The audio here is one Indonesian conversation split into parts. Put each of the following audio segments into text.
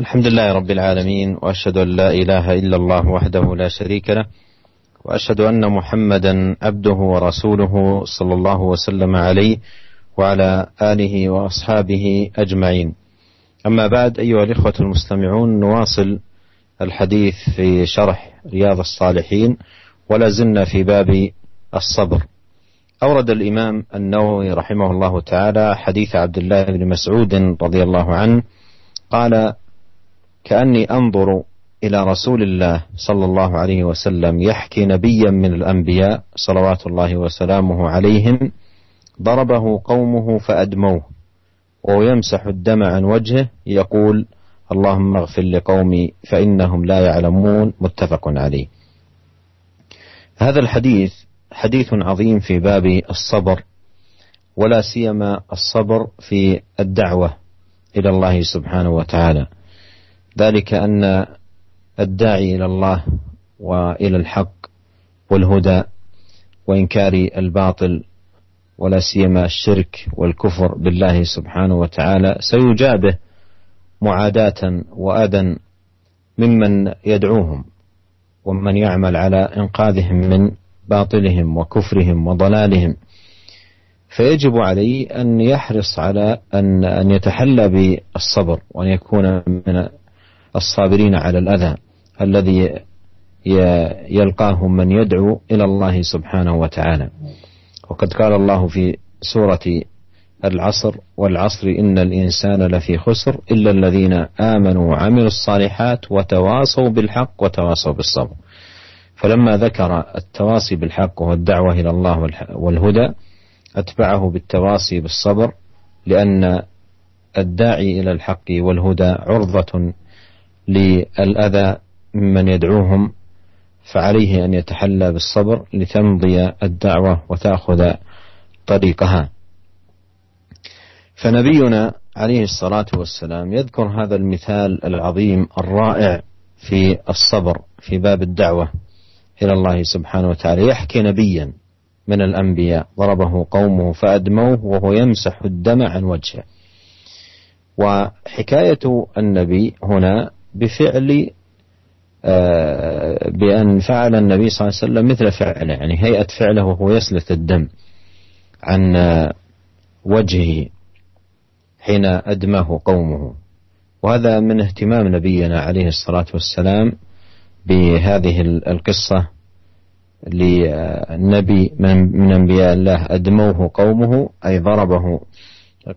الحمد لله رب العالمين وأشهد أن لا إله إلا الله وحده لا شريك له وأشهد أن محمدا عبده ورسوله صلى الله وسلم عليه وعلى آله وأصحابه أجمعين. أما بعد أيها الإخوة المستمعون نواصل الحديث في شرح رياض الصالحين ولا زلنا في باب الصبر. أورد الإمام النووي رحمه الله تعالى حديث عبد الله بن مسعود رضي الله عنه قال كأني أنظر إلى رسول الله صلى الله عليه وسلم يحكي نبيا من الأنبياء صلوات الله وسلامه عليهم ضربه قومه فأدموه ويمسح الدم عن وجهه يقول اللهم اغفر لقومي فإنهم لا يعلمون متفق عليه. هذا الحديث حديث عظيم في باب الصبر ولا سيما الصبر في الدعوة إلى الله سبحانه وتعالى. ذلك أن الداعي إلى الله وإلى الحق والهدى وإنكار الباطل ولا سيما الشرك والكفر بالله سبحانه وتعالى سيجابه معاداة وأذى ممن يدعوهم ومن يعمل على إنقاذهم من باطلهم وكفرهم وضلالهم. فيجب عليه أن يحرص على أن أن يتحلى بالصبر وأن يكون من الصابرين على الأذى الذي يلقاهم من يدعو إلى الله سبحانه وتعالى. وقد قال الله في سورة العصر والعصر إن الإنسان لفي خسر إلا الذين آمنوا وعملوا الصالحات وتواصوا بالحق وتواصوا بالصبر. فلما ذكر التواصي بالحق والدعوة إلى الله والهدى أتبعه بالتواصي بالصبر لأن الداعي إلى الحق والهدى عرضة للأذى ممن يدعوهم فعليه أن يتحلى بالصبر لتمضي الدعوة وتأخذ طريقها. فنبينا عليه الصلاة والسلام يذكر هذا المثال العظيم الرائع في الصبر في باب الدعوة إلى الله سبحانه وتعالى. يحكي نبيا من الأنبياء ضربه قومه فأدموه وهو يمسح الدم عن وجهه. وحكاية النبي هنا بفعل آه، بأن فعل النبي صلى الله عليه وسلم مثل فعله يعني هيئة فعله وهو يسلت الدم عن آه، وجهه حين أدمه قومه. وهذا من اهتمام نبينا عليه الصلاة والسلام بهذه القصة للنبي من أنبياء الله أدموه قومه أي ضربه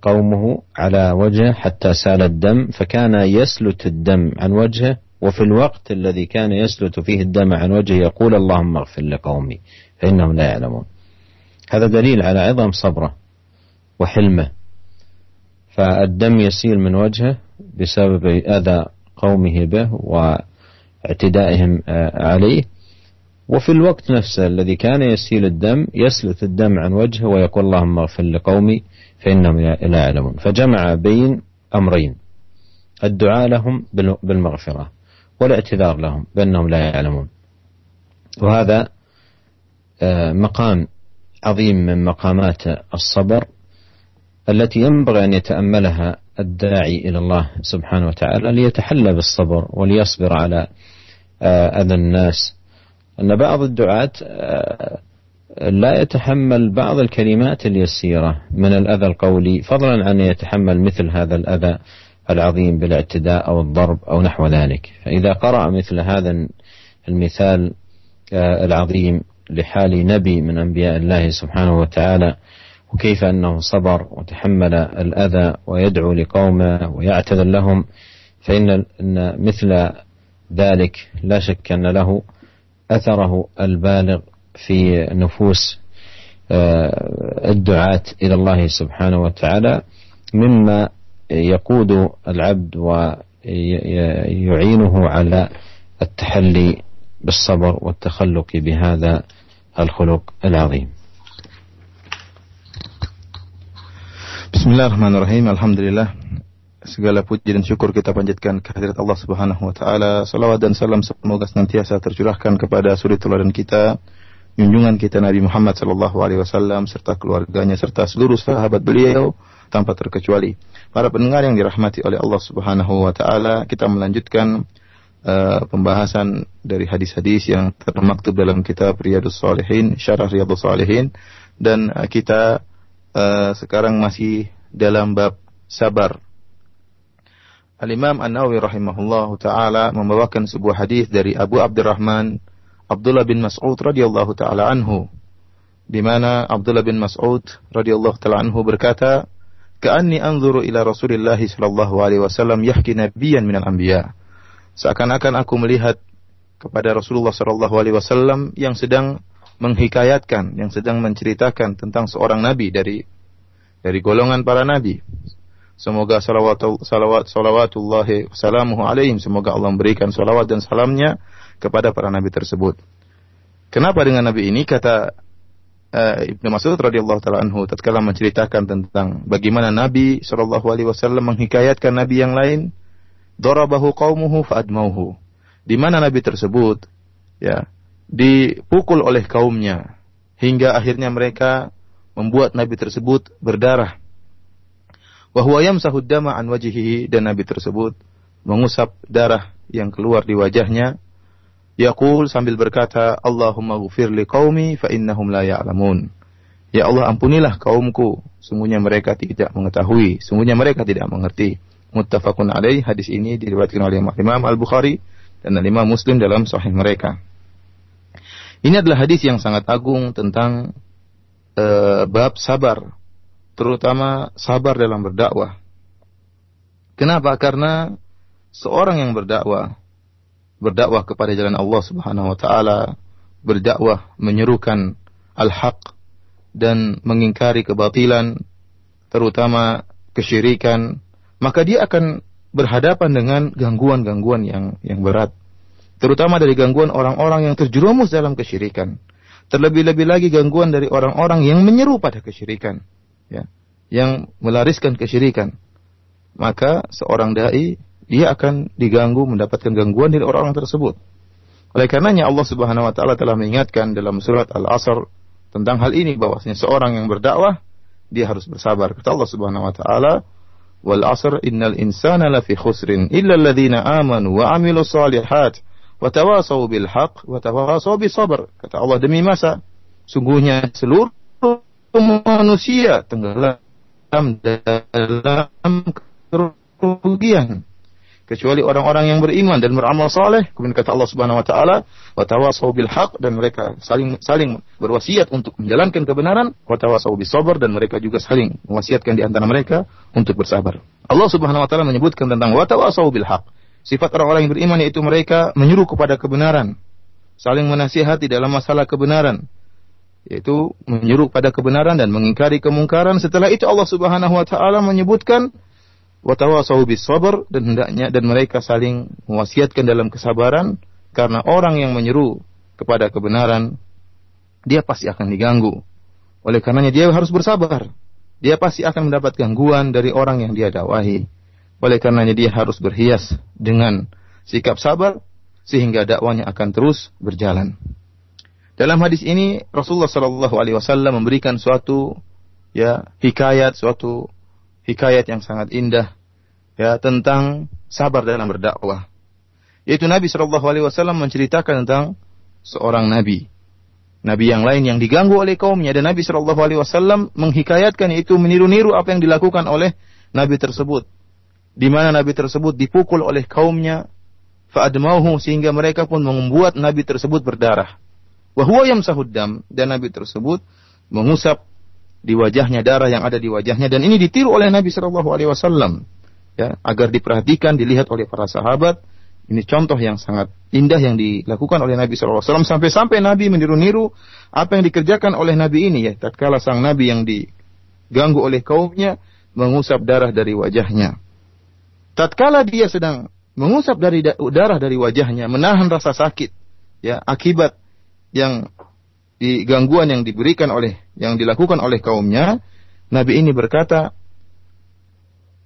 قومه على وجهه حتى سال الدم فكان يسلت الدم عن وجهه وفي الوقت الذي كان يسلت فيه الدم عن وجهه يقول اللهم اغفر لقومي فإنهم لا يعلمون. هذا دليل على عظم صبره وحلمه. فالدم يسيل من وجهه بسبب أذى قومه به واعتدائهم آه، عليه. وفي الوقت نفسه الذي كان يسيل الدم يسلت الدم عن وجهه ويقول اللهم اغفر لقومي فإنهم لا يعلمون. فجمع بين أمرين. الدعاء لهم بالمغفرة والاعتذار لهم بأنهم لا يعلمون. وهذا آه، مقام عظيم من مقامات الصبر التي ينبغي أن يتأملها الداعي إلى الله سبحانه وتعالى ليتحلى بالصبر وليصبر على آه، أذى الناس. أن بعض الدعاة آه، لا يتحمل بعض الكلمات اليسيرة من الأذى القولي فضلا عن يتحمل مثل هذا الأذى العظيم بالاعتداء أو الضرب أو نحو ذلك. فإذا قرأ مثل هذا المثال آه، العظيم لحال نبي من أنبياء الله سبحانه وتعالى وكيف أنه صبر وتحمل الأذى ويدعو لقومه ويعتذر لهم فإن مثل ذلك لا شك أن له أثره البالغ في نفوس آه، الدعاة إلى الله سبحانه وتعالى مما يقود العبد ويعينه على التحلي بالصبر والتخلق بهذا الخلق العظيم. بسم الله الرحمن الرحيم الحمد لله Segala puji dan syukur kita panjatkan kehadirat Allah Subhanahu wa taala. Salawat dan salam semoga senantiasa tercurahkan kepada suri teladan kita, junjungan kita Nabi Muhammad sallallahu alaihi wasallam serta keluarganya serta seluruh sahabat beliau tanpa terkecuali. Para pendengar yang dirahmati oleh Allah Subhanahu wa taala, kita melanjutkan uh, pembahasan dari hadis-hadis yang termaktub dalam kitab Riyadus Salihin, Syarah Riyadus Salihin dan uh, kita uh, sekarang masih dalam bab sabar. Al-Imam An-Nawawi rahimahullah taala membawakan sebuah hadis dari Abu Abdurrahman Abdullah bin Mas'ud radhiyallahu taala anhu di mana Abdullah bin Mas'ud radhiyallahu taala anhu berkata, "Ka'anni anzuru ila Rasulillah sallallahu alaihi wasallam yahki nabiyyan minal anbiya." Seakan-akan aku melihat kepada Rasulullah sallallahu alaihi wasallam yang sedang menghikayatkan, yang sedang menceritakan tentang seorang nabi dari dari golongan para nabi. Semoga salawat salawat salawatullahi salamuhu alaihim. Semoga Allah memberikan salawat dan salamnya kepada para nabi tersebut. Kenapa dengan nabi ini kata uh, Ibnu Mas'ud radhiyallahu taala anhu tatkala menceritakan tentang bagaimana Nabi sallallahu alaihi wasallam menghikayatkan nabi yang lain, darabahu qaumuhu fa'admauhu. Di mana nabi tersebut ya dipukul oleh kaumnya hingga akhirnya mereka membuat nabi tersebut berdarah. Wa huwa yamsahu dama an wajhihi dan nabi tersebut mengusap darah yang keluar di wajahnya Yaqul sambil berkata, Allahumma ghufir li qaumi fa innahum la ya'lamun. Ya Allah ampunilah kaumku, sungguhnya mereka tidak mengetahui, sungguhnya mereka tidak mengerti. Muttafaqun alaih, hadis ini diriwayatkan oleh Imam Al-Bukhari dan Imam Muslim dalam sahih mereka. Ini adalah hadis yang sangat agung tentang uh, bab sabar, terutama sabar dalam berdakwah. Kenapa? Karena seorang yang berdakwah berdakwah kepada jalan Allah Subhanahu wa taala, berdakwah menyerukan al-haq dan mengingkari kebatilan terutama kesyirikan, maka dia akan berhadapan dengan gangguan-gangguan yang yang berat. Terutama dari gangguan orang-orang yang terjerumus dalam kesyirikan. Terlebih-lebih lagi gangguan dari orang-orang yang menyeru pada kesyirikan, ya, yang melariskan kesyirikan. Maka seorang dai dia akan diganggu mendapatkan gangguan dari orang-orang tersebut. Oleh karenanya Allah Subhanahu wa taala telah mengingatkan dalam surat Al-Asr tentang hal ini bahwasanya seorang yang berdakwah dia harus bersabar. Kata Allah Subhanahu wa taala, "Wal 'asr innal insana lafi khusrin illa alladziina amanu wa 'amilus shalihat wa tawasaw bil haqq wa tawasaw bis sabr." Kata Allah demi masa sungguhnya seluruh manusia tenggelam dalam kerugian kecuali orang-orang yang beriman dan beramal saleh. Kemudian kata Allah Subhanahu wa taala, "Wa tawasau bil haq" dan mereka saling saling berwasiat untuk menjalankan kebenaran, "Wa tawasau bis sabr" dan mereka juga saling mewasiatkan di antara mereka untuk bersabar. Allah Subhanahu wa taala menyebutkan tentang "Wa tawasau bil haq". Sifat orang-orang yang beriman yaitu mereka menyuruh kepada kebenaran, saling menasihati dalam masalah kebenaran, yaitu menyuruh pada kebenaran dan mengingkari kemungkaran. Setelah itu Allah Subhanahu wa taala menyebutkan watawasau bis sabr dan hendaknya dan mereka saling mewasiatkan dalam kesabaran karena orang yang menyeru kepada kebenaran dia pasti akan diganggu. Oleh karenanya dia harus bersabar. Dia pasti akan mendapat gangguan dari orang yang dia dakwahi. Oleh karenanya dia harus berhias dengan sikap sabar sehingga dakwanya akan terus berjalan. Dalam hadis ini Rasulullah Shallallahu Alaihi Wasallam memberikan suatu ya hikayat, suatu hikayat yang sangat indah ya tentang sabar dalam berdakwah. Yaitu Nabi Shallallahu Alaihi Wasallam menceritakan tentang seorang nabi, nabi yang lain yang diganggu oleh kaumnya dan Nabi Shallallahu Alaihi Wasallam menghikayatkan itu meniru-niru apa yang dilakukan oleh nabi tersebut, di mana nabi tersebut dipukul oleh kaumnya, faadmauhu sehingga mereka pun membuat nabi tersebut berdarah. Wahwa yamsahudam dan nabi tersebut mengusap di wajahnya darah yang ada di wajahnya. Dan ini ditiru oleh Nabi Shallallahu Alaihi Wasallam. Ya agar diperhatikan dilihat oleh para sahabat. Ini contoh yang sangat indah yang dilakukan oleh Nabi Shallallahu Alaihi Wasallam. Sampai-sampai Nabi meniru-niru apa yang dikerjakan oleh Nabi ini ya. Tatkala sang Nabi yang diganggu oleh kaumnya mengusap darah dari wajahnya. Tatkala dia sedang mengusap dari darah dari wajahnya menahan rasa sakit ya akibat yang di gangguan yang diberikan oleh yang dilakukan oleh kaumnya, Nabi ini berkata,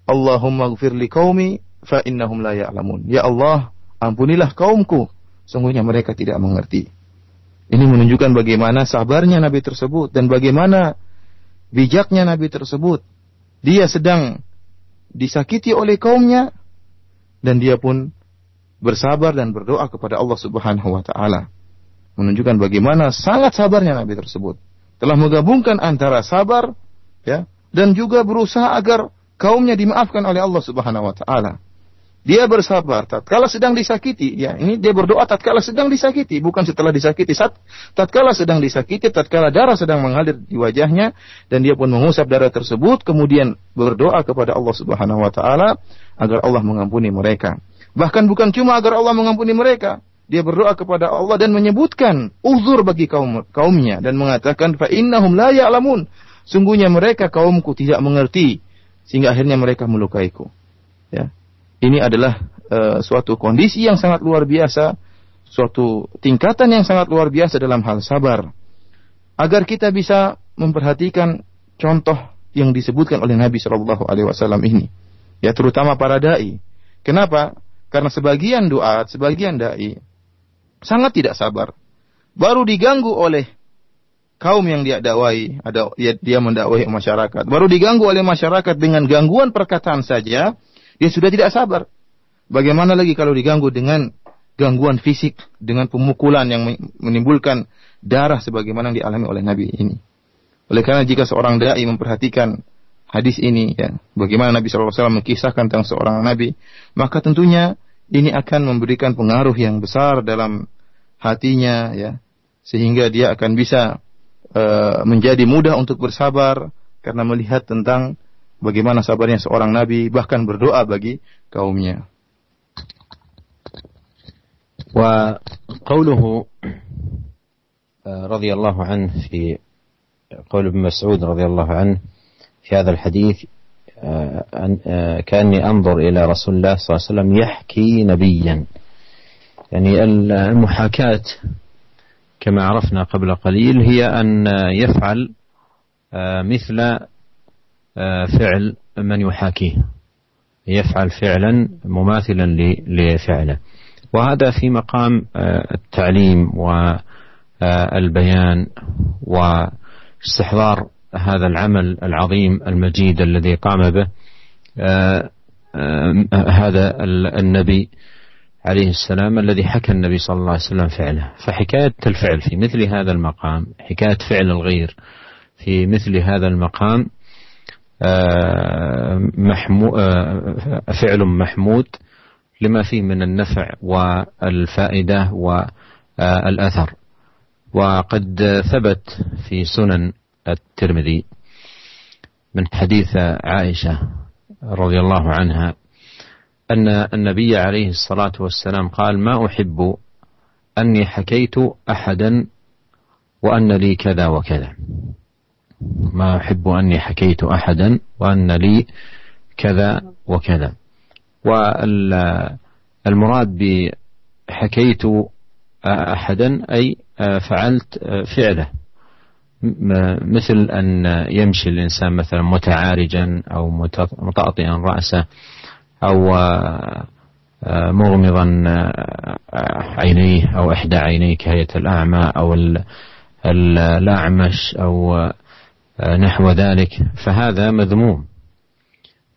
Allahumma gfir li qaumi fa innahum la ya'lamun. Ya Allah, ampunilah kaumku, sungguhnya mereka tidak mengerti. Ini menunjukkan bagaimana sabarnya Nabi tersebut dan bagaimana bijaknya Nabi tersebut dia sedang disakiti oleh kaumnya dan dia pun bersabar dan berdoa kepada Allah Subhanahu wa taala. Menunjukkan bagaimana sangat sabarnya Nabi tersebut. Telah menggabungkan antara sabar ya dan juga berusaha agar kaumnya dimaafkan oleh Allah Subhanahu wa taala. Dia bersabar tatkala sedang disakiti, ya. Ini dia berdoa tatkala sedang disakiti, bukan setelah disakiti. Saat tatkala sedang disakiti, tatkala darah sedang mengalir di wajahnya dan dia pun mengusap darah tersebut kemudian berdoa kepada Allah Subhanahu wa taala agar Allah mengampuni mereka. Bahkan bukan cuma agar Allah mengampuni mereka, dia berdoa kepada Allah dan menyebutkan uzur bagi kaum kaumnya dan mengatakan fa innahum la ya'lamun. Sungguhnya mereka kaumku tidak mengerti sehingga akhirnya mereka melukaiku. Ya. Ini adalah uh, suatu kondisi yang sangat luar biasa, suatu tingkatan yang sangat luar biasa dalam hal sabar. Agar kita bisa memperhatikan contoh yang disebutkan oleh Nabi Shallallahu Alaihi Wasallam ini, ya terutama para dai. Kenapa? Karena sebagian doa, sebagian dai sangat tidak sabar, baru diganggu oleh kaum yang dia dakwai, ada dia, dia mendakwai masyarakat, baru diganggu oleh masyarakat dengan gangguan perkataan saja, dia sudah tidak sabar. Bagaimana lagi kalau diganggu dengan gangguan fisik, dengan pemukulan yang menimbulkan darah sebagaimana yang dialami oleh Nabi ini. Oleh karena jika seorang dai memperhatikan hadis ini, ya, bagaimana Nabi SAW mengkisahkan tentang seorang Nabi, maka tentunya ini akan memberikan pengaruh yang besar dalam hatinya ya. Sehingga dia akan bisa uh, menjadi mudah untuk bersabar karena melihat tentang bagaimana sabarnya seorang nabi bahkan berdoa bagi kaumnya. Wa qawluhu eh, radhiyallahu anhu fi qawl ibn Mas'ud radhiyallahu anhu fi hadha al-hadith كأني أنظر إلى رسول الله صلى الله عليه وسلم يحكي نبيا. يعني المحاكاة كما عرفنا قبل قليل هي أن يفعل مثل فعل من يحاكيه. يفعل فعلا مماثلا لفعله. وهذا في مقام التعليم والبيان واستحضار هذا العمل العظيم المجيد الذي قام به هذا النبي عليه السلام الذي حكى النبي صلى الله عليه وسلم فعله. فحكاية الفعل في مثل هذا المقام حكاية فعل الغير في مثل هذا المقام محمو فعل محمود لما فيه من النفع والفائدة والأثر. وقد ثبت في سنن الترمذي من حديث عائشة رضي الله عنها أن النبي عليه الصلاة والسلام قال ما أحب أني حكيت أحدا وأن لي كذا وكذا. ما أحب أني حكيت أحدا وأن لي كذا وكذا. والمراد بحكيت أحدا أي فعلت فعله. مثل أن يمشي الإنسان مثلا متعارجا أو متأطئا رأسه أو مغمضا عينيه أو إحدى عينيه كهيئة الأعمى أو الأعمش أو نحو ذلك. فهذا مذموم.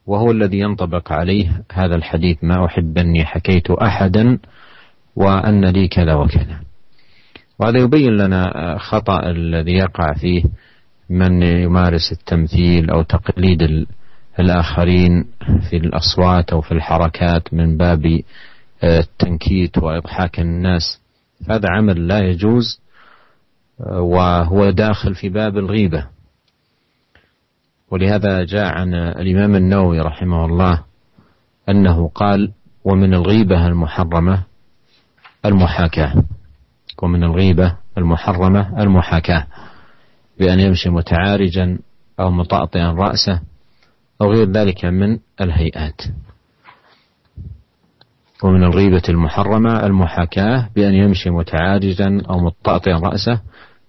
وهو الذي ينطبق عليه هذا الحديث ما أحب أني حكيت أحدا وأن لي كذا وكذا. وهذا يبين لنا خطأ الذي يقع فيه من يمارس التمثيل أو تقليد الآخرين في الأصوات أو في الحركات من باب التنكيت وإضحاك الناس. هذا عمل لا يجوز وهو داخل في باب الغيبة. ولهذا جاء عن الإمام النووي رحمه الله أنه قال ومن الغيبة المحرمة المحاكاة. ومن الغيبة المحرمة المحاكاة. بأن يمشي متعارجا أو مطأطئا رأسه أو غير ذلك من الهيئات. ومن الغيبة المحرمة المحاكاة بأن يمشي متعارجا أو مطأطئا رأسه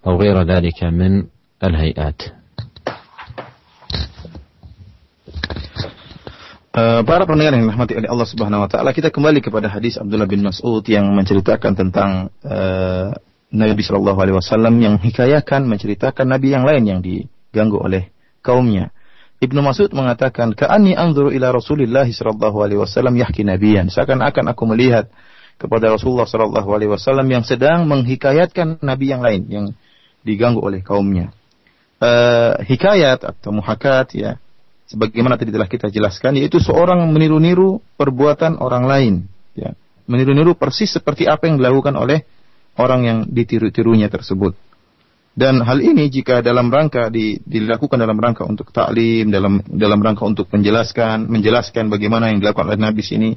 أو غير ذلك من الهيئات. Uh, para pendengar yang dirahmati oleh Allah Subhanahu wa taala, kita kembali kepada hadis Abdullah bin Mas'ud yang menceritakan tentang uh, Nabi Shallallahu alaihi wasallam yang hikayakan menceritakan nabi yang lain yang diganggu oleh kaumnya. Ibnu Mas'ud mengatakan, "Ka'anni anzuru ila Rasulillah sallallahu alaihi wasallam yahki nabiyan." Seakan-akan aku melihat kepada Rasulullah sallallahu alaihi wasallam yang sedang menghikayatkan nabi yang lain yang diganggu oleh kaumnya. Uh, hikayat atau muhakat ya, sebagaimana tadi telah kita jelaskan yaitu seorang meniru-niru perbuatan orang lain, ya. Meniru-niru persis seperti apa yang dilakukan oleh orang yang ditiru-tirunya tersebut. Dan hal ini jika dalam rangka di, dilakukan dalam rangka untuk taklim, dalam dalam rangka untuk menjelaskan, menjelaskan bagaimana yang dilakukan oleh Nabi sini,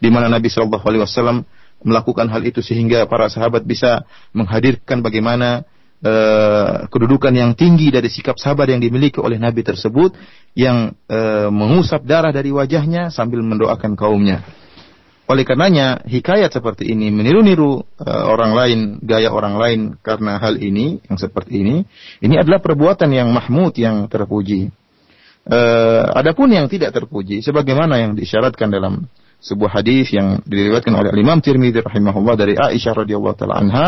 di mana Nabi Shallallahu Alaihi Wasallam melakukan hal itu sehingga para sahabat bisa menghadirkan bagaimana uh, kedudukan yang tinggi dari sikap sabar yang dimiliki oleh Nabi tersebut, yang uh, mengusap darah dari wajahnya sambil mendoakan kaumnya. Oleh karenanya hikayat seperti ini meniru-niru uh, orang lain, gaya orang lain karena hal ini yang seperti ini, ini adalah perbuatan yang mahmud yang terpuji. Uh, adapun yang tidak terpuji sebagaimana yang disyaratkan dalam sebuah hadis yang diriwayatkan oleh Imam Tirmidzi rahimahullah dari Aisyah radhiyallahu taala anha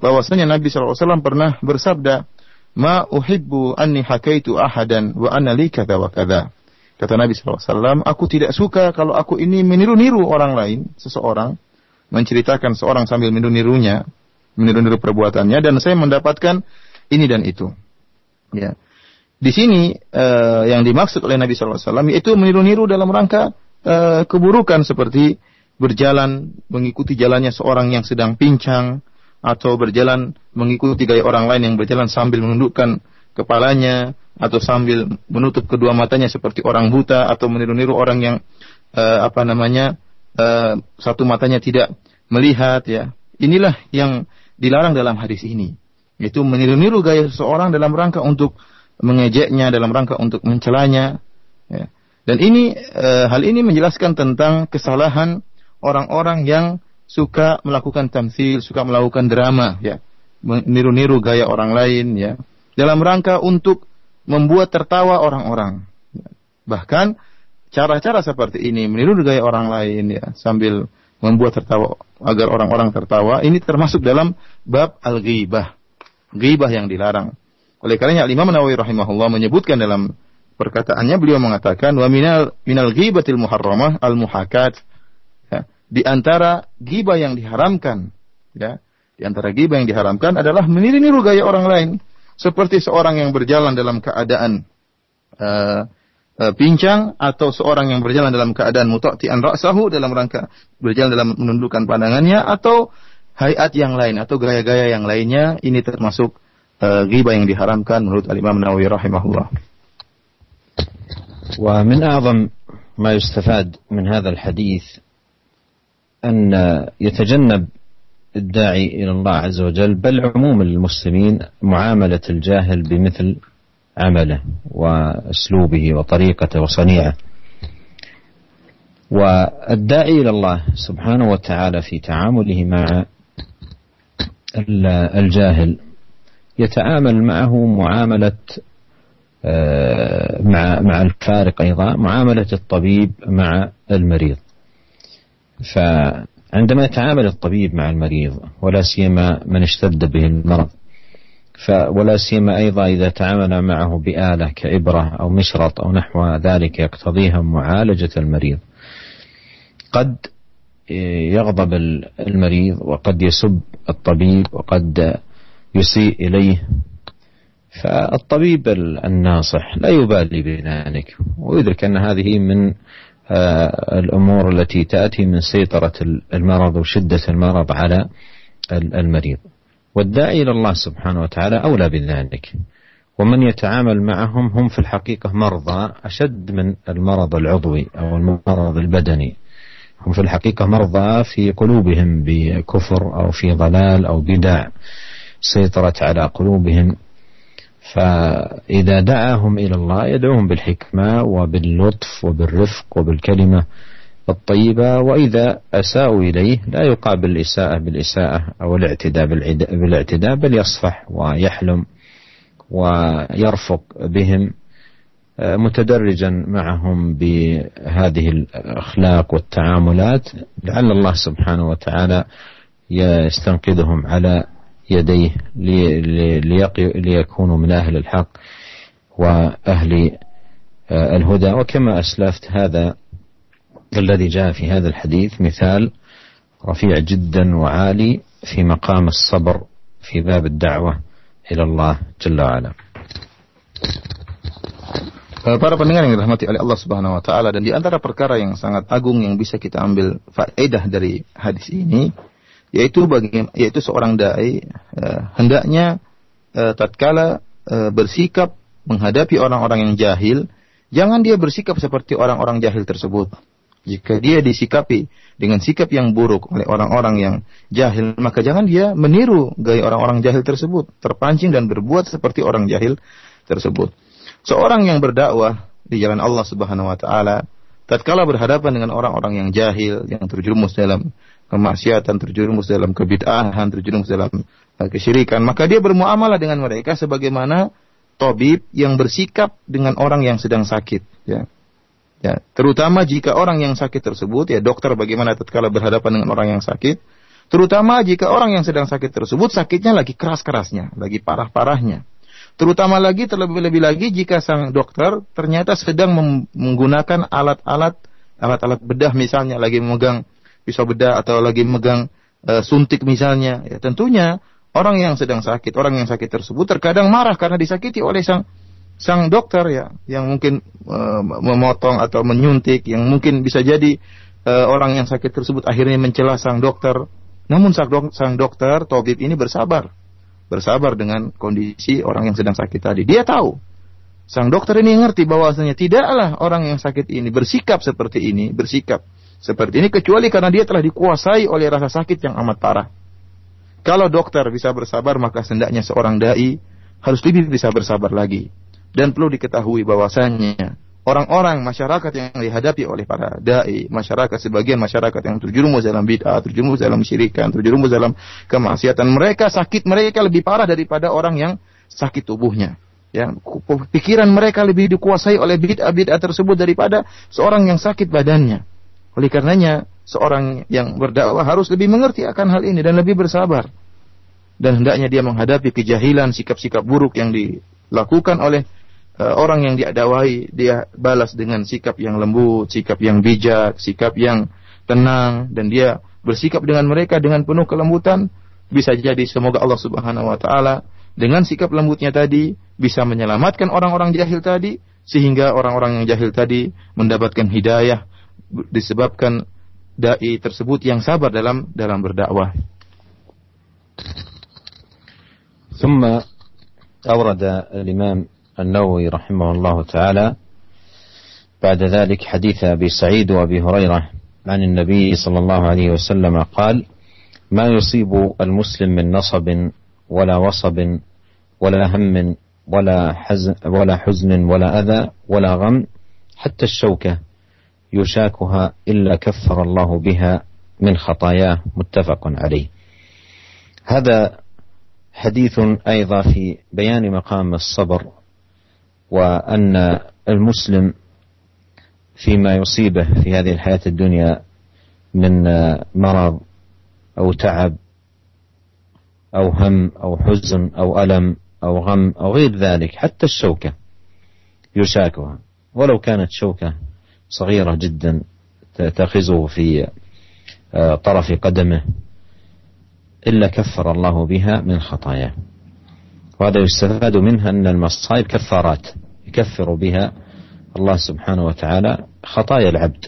bahwasanya Nabi SAW pernah bersabda, "Ma uhibbu anni hakaitu ahadan wa anna li kadza wa kadza." Kata Nabi SAW, aku tidak suka kalau aku ini meniru-niru orang lain, seseorang, menceritakan seorang sambil meniru-nirunya, meniru-niru perbuatannya, dan saya mendapatkan ini dan itu. Ya. Di sini uh, yang dimaksud oleh Nabi SAW yaitu meniru-niru dalam rangka uh, keburukan seperti berjalan mengikuti jalannya seorang yang sedang pincang atau berjalan mengikuti gaya orang lain yang berjalan sambil menundukkan kepalanya atau sambil menutup kedua matanya seperti orang buta atau meniru-niru orang yang uh, apa namanya uh, satu matanya tidak melihat ya. Inilah yang dilarang dalam hadis ini. Yaitu meniru-niru gaya seseorang dalam rangka untuk mengejeknya, dalam rangka untuk mencelanya. Ya. Dan ini uh, hal ini menjelaskan tentang kesalahan orang-orang yang suka melakukan tamsil, suka melakukan drama, ya, meniru-niru gaya orang lain, ya, dalam rangka untuk membuat tertawa orang-orang. Bahkan cara-cara seperti ini meniru gaya orang lain ya sambil membuat tertawa agar orang-orang tertawa ini termasuk dalam bab al-ghibah. Ghibah yang dilarang. Oleh karenanya Imam Nawawi rahimahullah menyebutkan dalam perkataannya beliau mengatakan wa minal minal ghibatil muharramah al muhakat di antara ghibah yang diharamkan ya di antara ghibah yang diharamkan adalah meniru-niru gaya orang lain seperti seorang yang berjalan dalam keadaan uh, uh, pincang atau seorang yang berjalan dalam keadaan mutaqti'an ra'sahu dalam rangka berjalan dalam menundukkan pandangannya atau hayat yang lain atau gaya-gaya yang lainnya ini termasuk uh, ghibah yang diharamkan menurut Al-Imam Nawawi rahimahullah. ومن أعظم ما يستفاد من هذا الحديث أن يتجنب الداعي إلى الله عز وجل بل عموم المسلمين معاملة الجاهل بمثل عمله وأسلوبه وطريقته وصنيعه. والداعي إلى الله سبحانه وتعالى في تعامله مع الجاهل يتعامل معه معاملة آه، مع مع الفارق أيضا معاملة الطبيب مع المريض. ف عندما يتعامل الطبيب مع المريض ولا سيما من اشتد به المرض ولا سيما أيضا إذا تعامل معه بآلة كإبرة أو مشرط أو نحو ذلك يقتضيها معالجة المريض قد يغضب المريض وقد يسب الطبيب وقد يسيء إليه فالطبيب الناصح لا يبالي بذلك ويدرك أن هذه من الأمور التي تأتي من سيطرة المرض وشدة المرض على المريض. والداعي إلى الله سبحانه وتعالى أولى بذلك. ومن يتعامل معهم هم في الحقيقة مرضى أشد من المرض العضوي أو المرض البدني. هم في الحقيقة مرضى في قلوبهم بكفر أو في ضلال أو بدع سيطرت على قلوبهم فإذا دعاهم إلى الله يدعوهم بالحكمة وباللطف وبالرفق وبالكلمة الطيبة وإذا أساءوا إليه لا يقابل الإساءة بالإساءة أو الاعتداء بالاعتداء بل يصفح ويحلم ويرفق بهم متدرجا معهم بهذه الأخلاق والتعاملات. لعل الله سبحانه وتعالى يستنقذهم على يديه ليكونوا من أهل الحق وأهل الهدى وكما أسلفت هذا الذي جاء في هذا الحديث مثال رفيع جدا وعالي في مقام الصبر في باب الدعوة إلى الله جل وعلا Eh, para pendengar yang dirahmati oleh Allah Subhanahu wa taala dan di antara perkara yang sangat agung yang bisa kita ambil faedah dari hadis ini yaitu bagi yaitu seorang dai uh, hendaknya uh, tatkala uh, bersikap menghadapi orang-orang yang jahil jangan dia bersikap seperti orang-orang jahil tersebut. Jika dia disikapi dengan sikap yang buruk oleh orang-orang yang jahil maka jangan dia meniru gaya orang-orang jahil tersebut terpancing dan berbuat seperti orang jahil tersebut. Seorang yang berdakwah di jalan Allah Subhanahu wa taala tatkala berhadapan dengan orang-orang yang jahil, yang terjerumus dalam kemaksiatan, terjerumus dalam kebid'ahan, terjerumus dalam uh, kesyirikan, maka dia bermuamalah dengan mereka sebagaimana tabib yang bersikap dengan orang yang sedang sakit, ya. Ya, terutama jika orang yang sakit tersebut ya dokter bagaimana tatkala berhadapan dengan orang yang sakit, terutama jika orang yang sedang sakit tersebut sakitnya lagi keras-kerasnya, lagi parah-parahnya. Terutama lagi terlebih-lebih lagi jika sang dokter ternyata sedang menggunakan alat-alat alat-alat bedah misalnya lagi memegang pisau bedah atau lagi memegang e, suntik misalnya ya tentunya orang yang sedang sakit orang yang sakit tersebut terkadang marah karena disakiti oleh sang sang dokter ya yang mungkin e, memotong atau menyuntik yang mungkin bisa jadi e, orang yang sakit tersebut akhirnya mencela sang dokter namun sang, dok, sang dokter tabib ini bersabar bersabar dengan kondisi orang yang sedang sakit tadi. Dia tahu. Sang dokter ini ngerti bahwasanya tidaklah orang yang sakit ini bersikap seperti ini, bersikap seperti ini kecuali karena dia telah dikuasai oleh rasa sakit yang amat parah. Kalau dokter bisa bersabar, maka sendaknya seorang dai harus lebih bisa bersabar lagi. Dan perlu diketahui bahwasanya orang-orang masyarakat yang dihadapi oleh para dai, masyarakat sebagian masyarakat yang terjerumus dalam bid'ah, terjerumus dalam syirikan, terjerumus dalam kemaksiatan, mereka sakit mereka lebih parah daripada orang yang sakit tubuhnya. Ya, pikiran mereka lebih dikuasai oleh bid'ah-bid'ah tersebut daripada seorang yang sakit badannya. Oleh karenanya, seorang yang berdakwah harus lebih mengerti akan hal ini dan lebih bersabar. Dan hendaknya dia menghadapi kejahilan, sikap-sikap buruk yang dilakukan oleh uh, orang yang diadawai dia balas dengan sikap yang lembut, sikap yang bijak, sikap yang tenang. Dan dia bersikap dengan mereka dengan penuh kelembutan. Bisa jadi semoga Allah Subhanahu wa taala dengan sikap lembutnya tadi bisa menyelamatkan orang-orang jahil tadi sehingga orang-orang yang jahil tadi mendapatkan hidayah disebabkan dai tersebut yang sabar dalam dalam berdakwah. ثم أورد الإمام النووي رحمه الله تعالى بعد ذلك حديث أبي سعيد وأبي هريرة عن النبي صلى الله عليه وسلم قال ما يصيب المسلم من نصب ولا وصب ولا هم ولا حزن ولا حزن ولا أذى ولا غم حتى الشوكة يشاكها إلا كفر الله بها من خطاياه. متفق عليه. هذا حديث أيضا في بيان مقام الصبر وأن المسلم فيما يصيبه في هذه الحياة الدنيا من مرض أو تعب أو هم أو حزن أو ألم أو غم أو غير ذلك حتى الشوكة يشاكها. ولو كانت شوكة صغيرة جدا تأخذه في طرف قدمه إلا كفر الله بها من خطاياه. وهذا يستفاد منها أن المصائب كفارات يكفر بها الله سبحانه وتعالى خطايا العبد.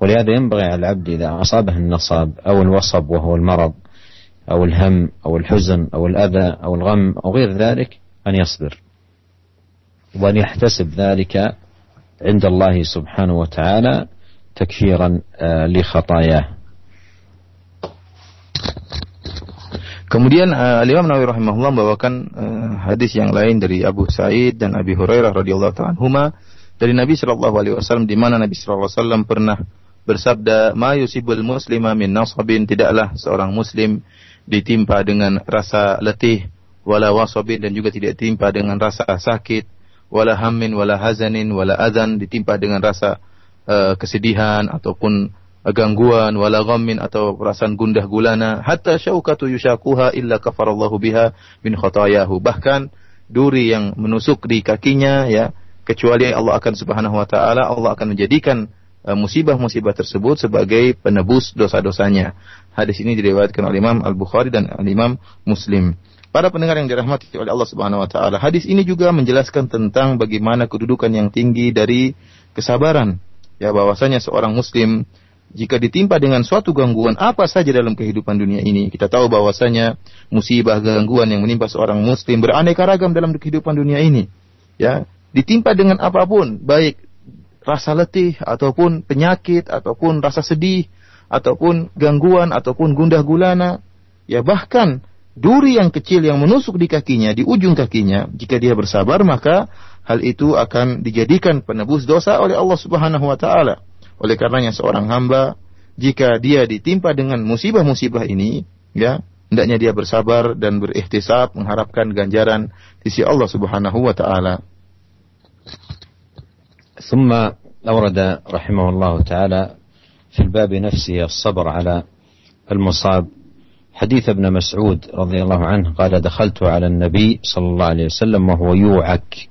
ولهذا ينبغي على العبد إذا أصابه النصاب أو الوصب وهو المرض أو الهم أو الحزن أو الأذى أو الغم أو غير ذلك أن يصبر. وأن يحتسب ذلك عند الله سبحانه وتعالى تكفيرا لخطاياه Kemudian uh, Imam Nawawi rahimahullah membawakan uh, hadis yang lain dari Abu Sa'id dan Abi Hurairah radhiyallahu taala anhuma dari Nabi sallallahu alaihi wasallam di mana Nabi sallallahu alaihi wasallam pernah bersabda, "Ma yusibul muslima min nasabin tidaklah seorang muslim ditimpa dengan rasa letih wala wasabin dan juga tidak ditimpa dengan rasa sakit wala hammin wala hazanin wala adzan ditimpa dengan rasa uh, kesedihan ataupun gangguan wala ghammin atau perasaan gundah gulana hatta syaukatu yushakuha illa kafarallahu biha min khotayahu bahkan duri yang menusuk di kakinya ya kecuali Allah akan Subhanahu wa taala Allah akan menjadikan uh, musibah-musibah tersebut sebagai penebus dosa-dosanya. Hadis ini diriwayatkan oleh Imam Al-Bukhari dan Imam Muslim. Para pendengar yang dirahmati oleh Allah Subhanahu wa taala, hadis ini juga menjelaskan tentang bagaimana kedudukan yang tinggi dari kesabaran. Ya bahwasanya seorang muslim jika ditimpa dengan suatu gangguan apa saja dalam kehidupan dunia ini, kita tahu bahwasanya musibah gangguan yang menimpa seorang muslim beraneka ragam dalam kehidupan dunia ini. Ya, ditimpa dengan apa pun, baik rasa letih ataupun penyakit ataupun rasa sedih ataupun gangguan ataupun gundah gulana, ya bahkan duri yang kecil yang menusuk di kakinya, di ujung kakinya, jika dia bersabar maka hal itu akan dijadikan penebus dosa oleh Allah Subhanahu wa taala. Oleh karenanya seorang hamba jika dia ditimpa dengan musibah-musibah ini, ya, hendaknya dia bersabar dan berikhtisab mengharapkan ganjaran di sisi Allah Subhanahu wa taala. ثم أورد رحمه الله تعالى في الباب نفسه الصبر على المصاب حديث ابن مسعود رضي الله عنه قال دخلت على النبي صلى الله عليه وسلم وهو يوعك.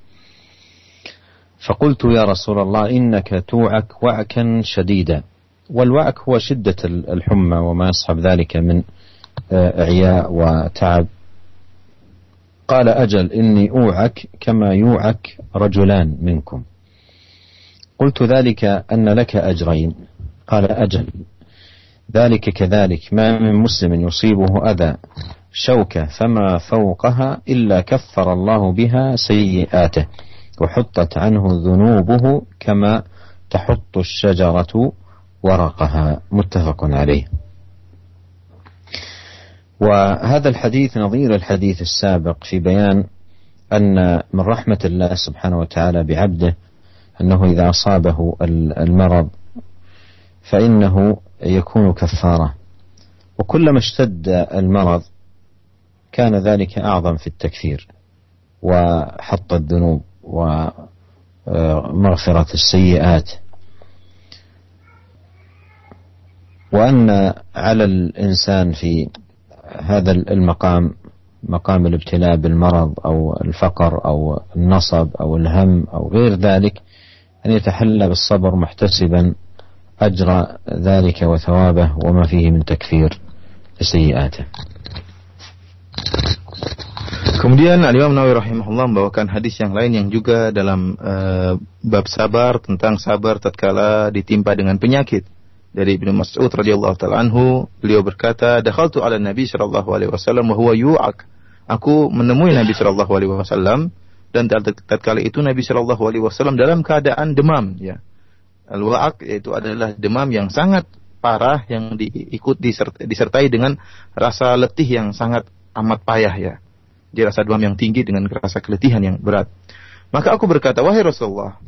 فقلت يا رسول الله إنك توعك وعكا شديدا. والوعك هو شدة الحمى وما يصحب ذلك من آه، إعياء وتعب. قال أجل إني أوعك كما يوعك رجلان منكم. قلت ذلك أن لك أجرين. قال أجل. ذلك كذلك. ما من مسلم يصيبه أذى شوكة فما فوقها إلا كفر الله بها سيئاته وحطت عنه ذنوبه كما تحط الشجرة ورقها. متفق عليه. وهذا الحديث نظير الحديث السابق في بيان أن من رحمة الله سبحانه وتعالى بعبده أنه إذا أصابه المرض فإنه يكون كفارة. وكلما اشتد المرض كان ذلك أعظم في التكفير وحط الذنوب ومغفرة السيئات. وأن على الإنسان في هذا المقام مقام الابتلاء بالمرض أو الفقر أو النصب أو الهم أو غير ذلك أن يتحلى بالصبر محتسبا أجر ذلك وثوابه وما فيه من تكفير لسيئاته Kemudian Al Imam Nawawi rahimahullah membawakan hadis yang lain yang juga dalam uh, bab sabar tentang sabar tatkala ditimpa dengan penyakit. Dari Ibnu Mas'ud radhiyallahu taala anhu, beliau berkata, "Dakhaltu 'ala Nabi sallallahu alaihi wasallam wa huwa yu'ak." Aku menemui Nabi sallallahu alaihi wasallam dan tatkala itu Nabi sallallahu alaihi wasallam dalam keadaan demam, ya. Al-wa'ak yaitu adalah demam yang sangat parah yang diikut disertai dengan rasa letih yang sangat amat payah ya dia rasa demam yang tinggi dengan rasa keletihan yang berat. Maka aku berkata, wahai Rasulullah,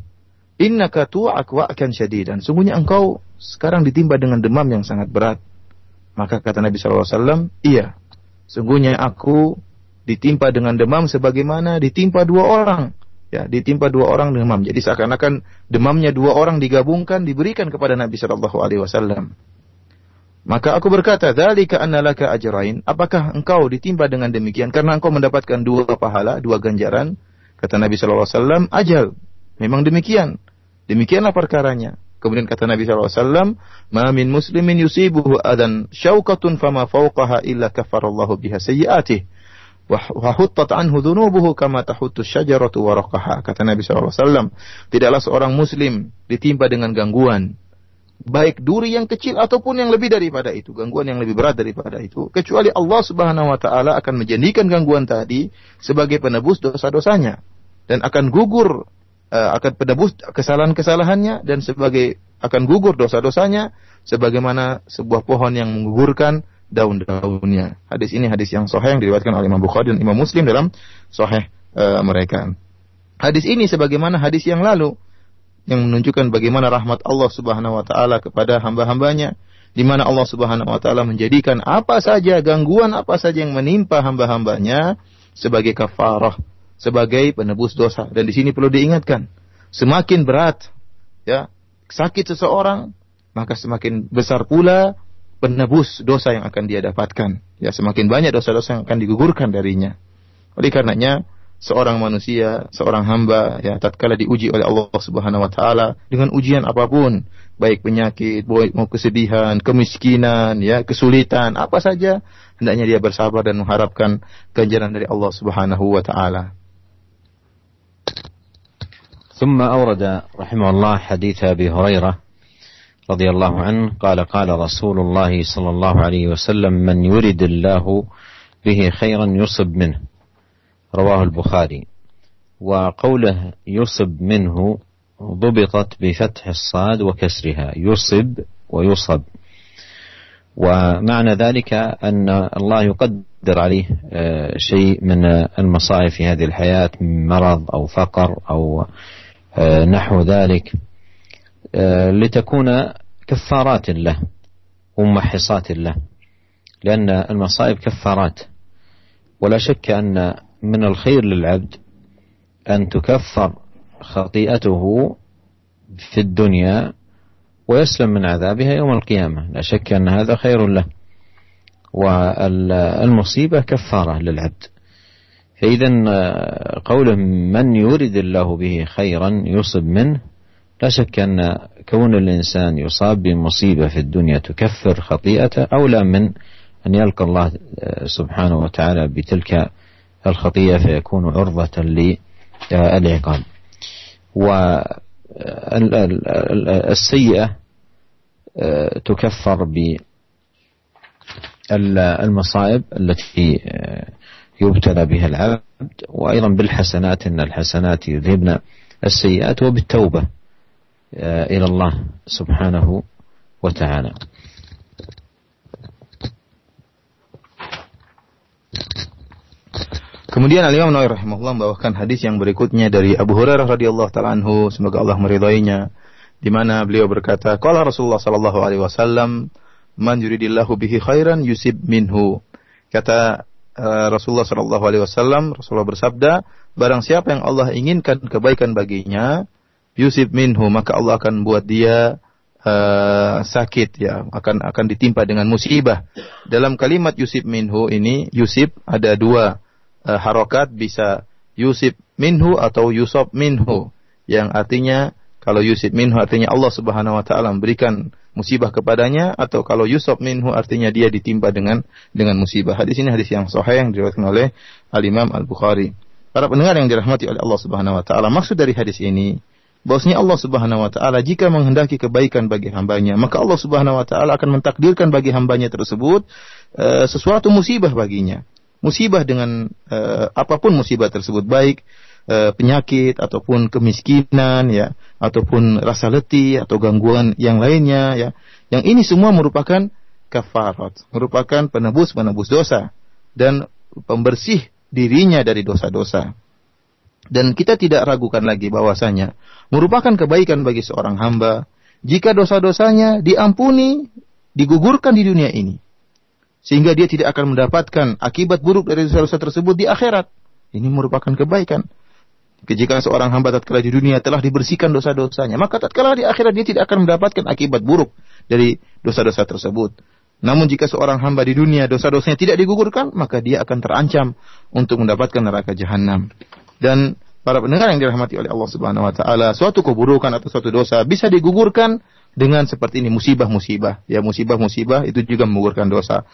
innaka tu'ak wa'kan syadidan. Sungguhnya engkau sekarang ditimpa dengan demam yang sangat berat. Maka kata Nabi SAW, iya. Sungguhnya aku ditimpa dengan demam sebagaimana ditimpa dua orang. Ya, ditimpa dua orang demam. Jadi seakan-akan demamnya dua orang digabungkan diberikan kepada Nabi Shallallahu Alaihi Wasallam. Maka aku berkata, "Dzalika annalaka ajrain." Apakah engkau ditimpa dengan demikian karena engkau mendapatkan dua pahala, dua ganjaran? Kata Nabi sallallahu alaihi wasallam, "Ajal." Memang demikian. Demikianlah perkaranya. Kemudian kata Nabi sallallahu alaihi wasallam, "Ma min muslimin yusibuhu adan syaukatun fama fawqaha illa kafarallahu biha sayyi'atih." Wa huttat anhu dhunubuhu kama tahuttu syajaratu waraqaha. Kata Nabi wasallam tidaklah seorang muslim ditimpa dengan gangguan baik duri yang kecil ataupun yang lebih daripada itu, gangguan yang lebih berat daripada itu, kecuali Allah Subhanahu wa taala akan menjadikan gangguan tadi sebagai penebus dosa-dosanya dan akan gugur uh, akan penebus kesalahan-kesalahannya dan sebagai akan gugur dosa-dosanya sebagaimana sebuah pohon yang menggugurkan daun-daunnya. Hadis ini hadis yang sahih yang diriwayatkan oleh Imam Bukhari dan Imam Muslim dalam sahih uh, mereka. Hadis ini sebagaimana hadis yang lalu yang menunjukkan bagaimana rahmat Allah Subhanahu wa taala kepada hamba-hambanya di mana Allah Subhanahu wa taala menjadikan apa saja gangguan apa saja yang menimpa hamba-hambanya sebagai kafarah, sebagai penebus dosa. Dan di sini perlu diingatkan, semakin berat ya sakit seseorang, maka semakin besar pula penebus dosa yang akan dia dapatkan. Ya, semakin banyak dosa-dosa yang akan digugurkan darinya. Oleh karenanya, seorang manusia, seorang hamba ya tatkala diuji oleh Allah Subhanahu wa taala dengan ujian apapun, baik penyakit, baik mau kesedihan, kemiskinan, ya, kesulitan, apa saja, hendaknya dia bersabar dan mengharapkan ganjaran dari Allah Subhanahu wa taala. ثم أورد رحمه الله حديث أبي هريرة رضي الله عنه قال قال رسول الله صلى الله عليه وسلم من يرد الله به خيرا يصب منه. رواه البخاري. وقوله يصب منه ضبطت بفتح الصاد وكسرها يصب ويصب. ومعنى ذلك أن الله يقدر عليه آه، شيء من المصائب في هذه الحياة من مرض أو فقر أو آه، نحو ذلك. لتكون كفارات له وممحصات له لأن المصائب كفارات. ولا شك أن من الخير للعبد أن تكفر خطيئته في الدنيا ويسلم من عذابها يوم القيامة. لا شك أن هذا خير له. والمصيبة كفارة للعبد. فإذا قوله من يرد الله به خيرا يصب منه لا شك أن كون الإنسان يصاب بمصيبة في الدنيا تكفر خطيئته أولى من أن يلقى الله سبحانه وتعالى بتلك الخطيئة فيكون عرضة للعقاب. والسيئة تكفر بالمصائب التي يبتلى بها العبد وأيضا بالحسنات إن الحسنات يذهبن السيئات وبالتوبة. إلى الله سبحانه وتعالى Kemudian Al-Imam Nawawi rahimahullah membawakan hadis yang berikutnya dari Abu Hurairah radhiyallahu taala anhu, semoga Allah meridainya, di mana beliau berkata, "Qala Rasulullah sallallahu alaihi wasallam, man yuridillahu bihi khairan yusib minhu." Kata uh, Rasulullah sallallahu alaihi wasallam, Rasulullah bersabda, barang siapa yang Allah inginkan kebaikan baginya, yusib minhu, maka Allah akan buat dia uh, sakit ya, akan akan ditimpa dengan musibah. Dalam kalimat yusib minhu ini, yusib ada dua uh, harokat bisa yusib minhu atau yusop minhu yang artinya kalau yusib minhu artinya Allah Subhanahu wa taala memberikan musibah kepadanya atau kalau yusop minhu artinya dia ditimpa dengan dengan musibah. Hadis ini hadis yang sahih yang diriwayatkan oleh Al Imam Al Bukhari. Para pendengar yang dirahmati oleh Allah Subhanahu wa taala, maksud dari hadis ini bahwasanya Allah Subhanahu wa taala jika menghendaki kebaikan bagi hambanya, maka Allah Subhanahu wa taala akan mentakdirkan bagi hambanya tersebut uh, sesuatu musibah baginya. Musibah dengan uh, apa pun musibah tersebut baik uh, penyakit ataupun kemiskinan ya ataupun rasa letih atau gangguan yang lainnya ya. Yang ini semua merupakan kafarat merupakan penebus-penebus dosa dan pembersih dirinya dari dosa-dosa dan kita tidak ragukan lagi bahwasanya merupakan kebaikan bagi seorang hamba jika dosa-dosanya diampuni digugurkan di dunia ini sehingga dia tidak akan mendapatkan akibat buruk dari dosa-dosa tersebut di akhirat. Ini merupakan kebaikan. Jika seorang hamba tatkala di dunia telah dibersihkan dosa-dosanya, maka tatkala di akhirat dia tidak akan mendapatkan akibat buruk dari dosa-dosa tersebut. Namun jika seorang hamba di dunia dosa-dosanya tidak digugurkan, maka dia akan terancam untuk mendapatkan neraka jahanam. Dan para pendengar yang dirahmati oleh Allah Subhanahu wa taala, suatu keburukan atau suatu dosa bisa digugurkan dengan seperti ini musibah-musibah. Ya musibah-musibah itu juga menggugurkan dosa.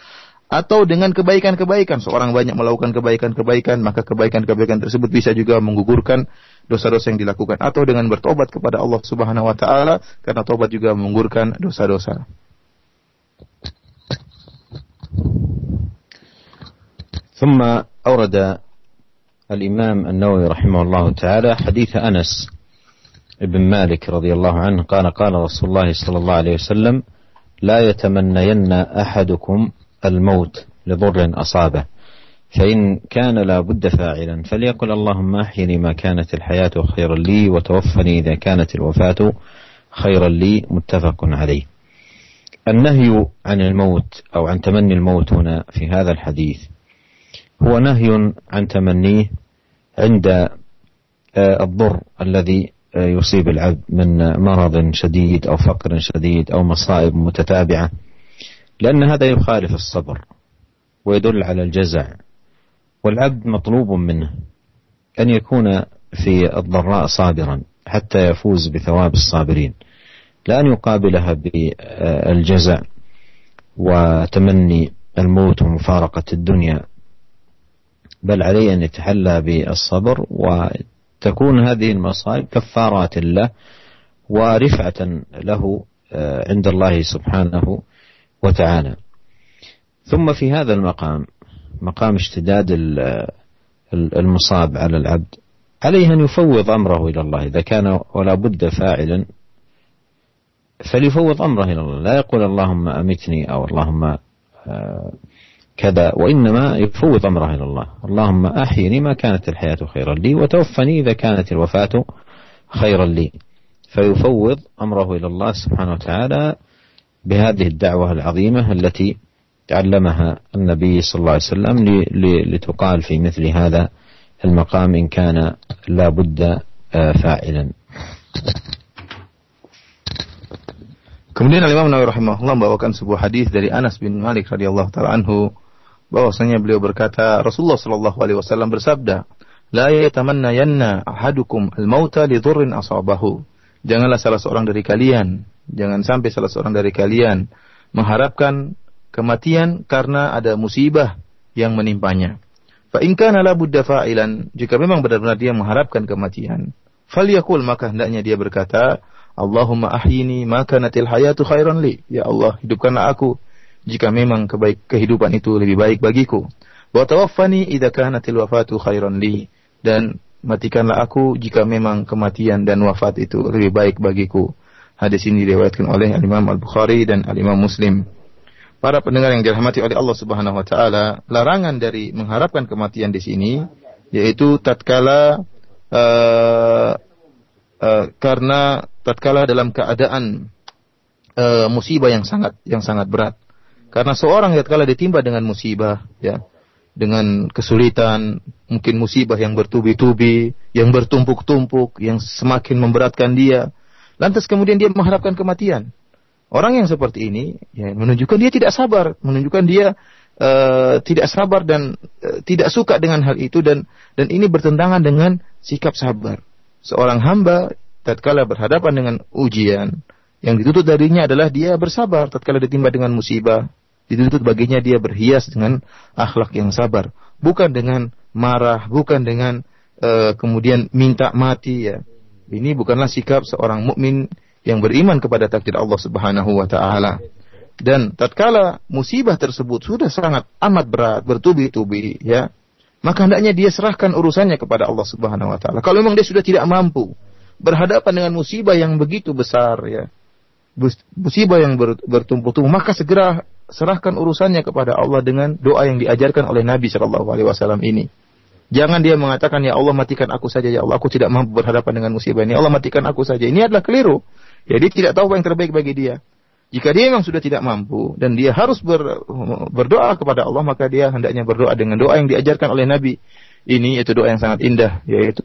Atau dengan kebaikan-kebaikan. Seorang banyak melakukan kebaikan-kebaikan, maka kebaikan-kebaikan tersebut bisa juga menggugurkan dosa-dosa yang dilakukan. Atau dengan bertobat kepada Allah Subhanahu wa taala karena tobat juga menggugurkan dosa-dosa. ثم أورد الإمام النووي رحمه الله تعالى حديث أنس بن مالك رضي الله عنه قال قال رسول الله صلى الله عليه وسلم لا يتمنين أحدكم الموت لضر أصابه فإن كان لا بد فاعلا فليقل اللهم أحيني ما كانت الحياة خيرا لي وتوفني إذا كانت الوفاة خيرا لي متفق عليه. النهي عن الموت أو عن تمني الموت هنا في هذا الحديث هو نهي عن تمنيه عند آه، الضر الذي يصيب العبد من مرض شديد أو فقر شديد أو مصائب متتابعة لأن هذا يخالف الصبر ويدل على الجزع والعبد مطلوب منه أن يكون في الضراء صابرا حتى يفوز بثواب الصابرين لا أن يقابلها بالجزع وتمني الموت ومفارقة الدنيا. بل عليه أن يتحلى بالصبر وتكون هذه المصائب كفارات له ورفعة له آه، عند الله سبحانه وتعالى. ثم في هذا المقام مقام اشتداد المصاب على العبد عليه أن يفوض أمره إلى الله. إذا كان ولا بد فاعلا فليفوض أمره إلى الله. لا يقول اللهم أمتني أو اللهم آه، كذا وإنما يفوض أمره إلى الله. اللهم أحيني ما كانت الحياة خيرا لي وتوفني إذا كانت الوفاة خيرا لي. فيفوض أمره إلى الله سبحانه وتعالى بهذه الدعوة العظيمة التي تعلمها النبي صلى الله عليه وسلم لتقال في مثل هذا المقام إن كان لا بد فاعلا. Kemudian Imam Nawawi rahimahullah membawakan sebuah hadis dari Anas bin Malik radhiyallahu taala anhu bahwasanya beliau berkata Rasulullah sallallahu alaihi wasallam bersabda, "La yatamanna yanna ahadukum al-mauta li dhurrin asabahu." Janganlah salah seorang dari kalian, jangan sampai salah seorang dari kalian mengharapkan kematian karena ada musibah yang menimpanya. Fa in kana la budda fa'ilan, jika memang benar-benar dia mengharapkan kematian, falyakul maka hendaknya dia berkata, Allahumma ahyini maka natil hayatu khairan li. Ya Allah, hidupkanlah aku jika memang kebaik kehidupan itu lebih baik bagiku. Wa tawaffani idza kanatil wafatu khairan li. Dan matikanlah aku jika memang kematian dan wafat itu lebih baik bagiku. Hadis ini diriwayatkan oleh Imam Al-Bukhari dan Al-Imam Muslim. Para pendengar yang dirahmati oleh Allah Subhanahu wa taala, larangan dari mengharapkan kematian di sini yaitu tatkala uh, uh, karena tatkala dalam keadaan uh, musibah yang sangat yang sangat berat. Karena seorang tatkala ditimpa dengan musibah ya, dengan kesulitan, mungkin musibah yang bertubi-tubi, yang bertumpuk-tumpuk, yang semakin memberatkan dia, lantas kemudian dia mengharapkan kematian Orang yang seperti ini ya, menunjukkan dia tidak sabar, menunjukkan dia uh, tidak sabar dan uh, tidak suka dengan hal itu dan dan ini bertentangan dengan sikap sabar. Seorang hamba tatkala berhadapan dengan ujian yang dituntut darinya adalah dia bersabar tatkala ditimpa dengan musibah. Dituntut baginya dia berhias dengan akhlak yang sabar, bukan dengan marah, bukan dengan uh, kemudian minta mati ya. Ini bukanlah sikap seorang mukmin yang beriman kepada takdir Allah Subhanahu wa taala. Dan tatkala musibah tersebut sudah sangat amat berat, bertubi-tubi, ya, maka hendaknya dia serahkan urusannya kepada Allah Subhanahu wa taala. Kalau memang dia sudah tidak mampu berhadapan dengan musibah yang begitu besar, ya, musibah yang bertumpuk-tumpuk, maka segera serahkan urusannya kepada Allah dengan doa yang diajarkan oleh Nabi Shallallahu Alaihi Wasallam ini. Jangan dia mengatakan ya Allah matikan aku saja ya Allah aku tidak mampu berhadapan dengan musibah ini. Ya Allah matikan aku saja. Ini adalah keliru. Ya tidak tahu apa yang terbaik bagi dia. Jika dia memang sudah tidak mampu dan dia harus ber, berdoa kepada Allah, maka dia hendaknya berdoa dengan doa yang diajarkan oleh Nabi. Ini itu doa yang sangat indah, yaitu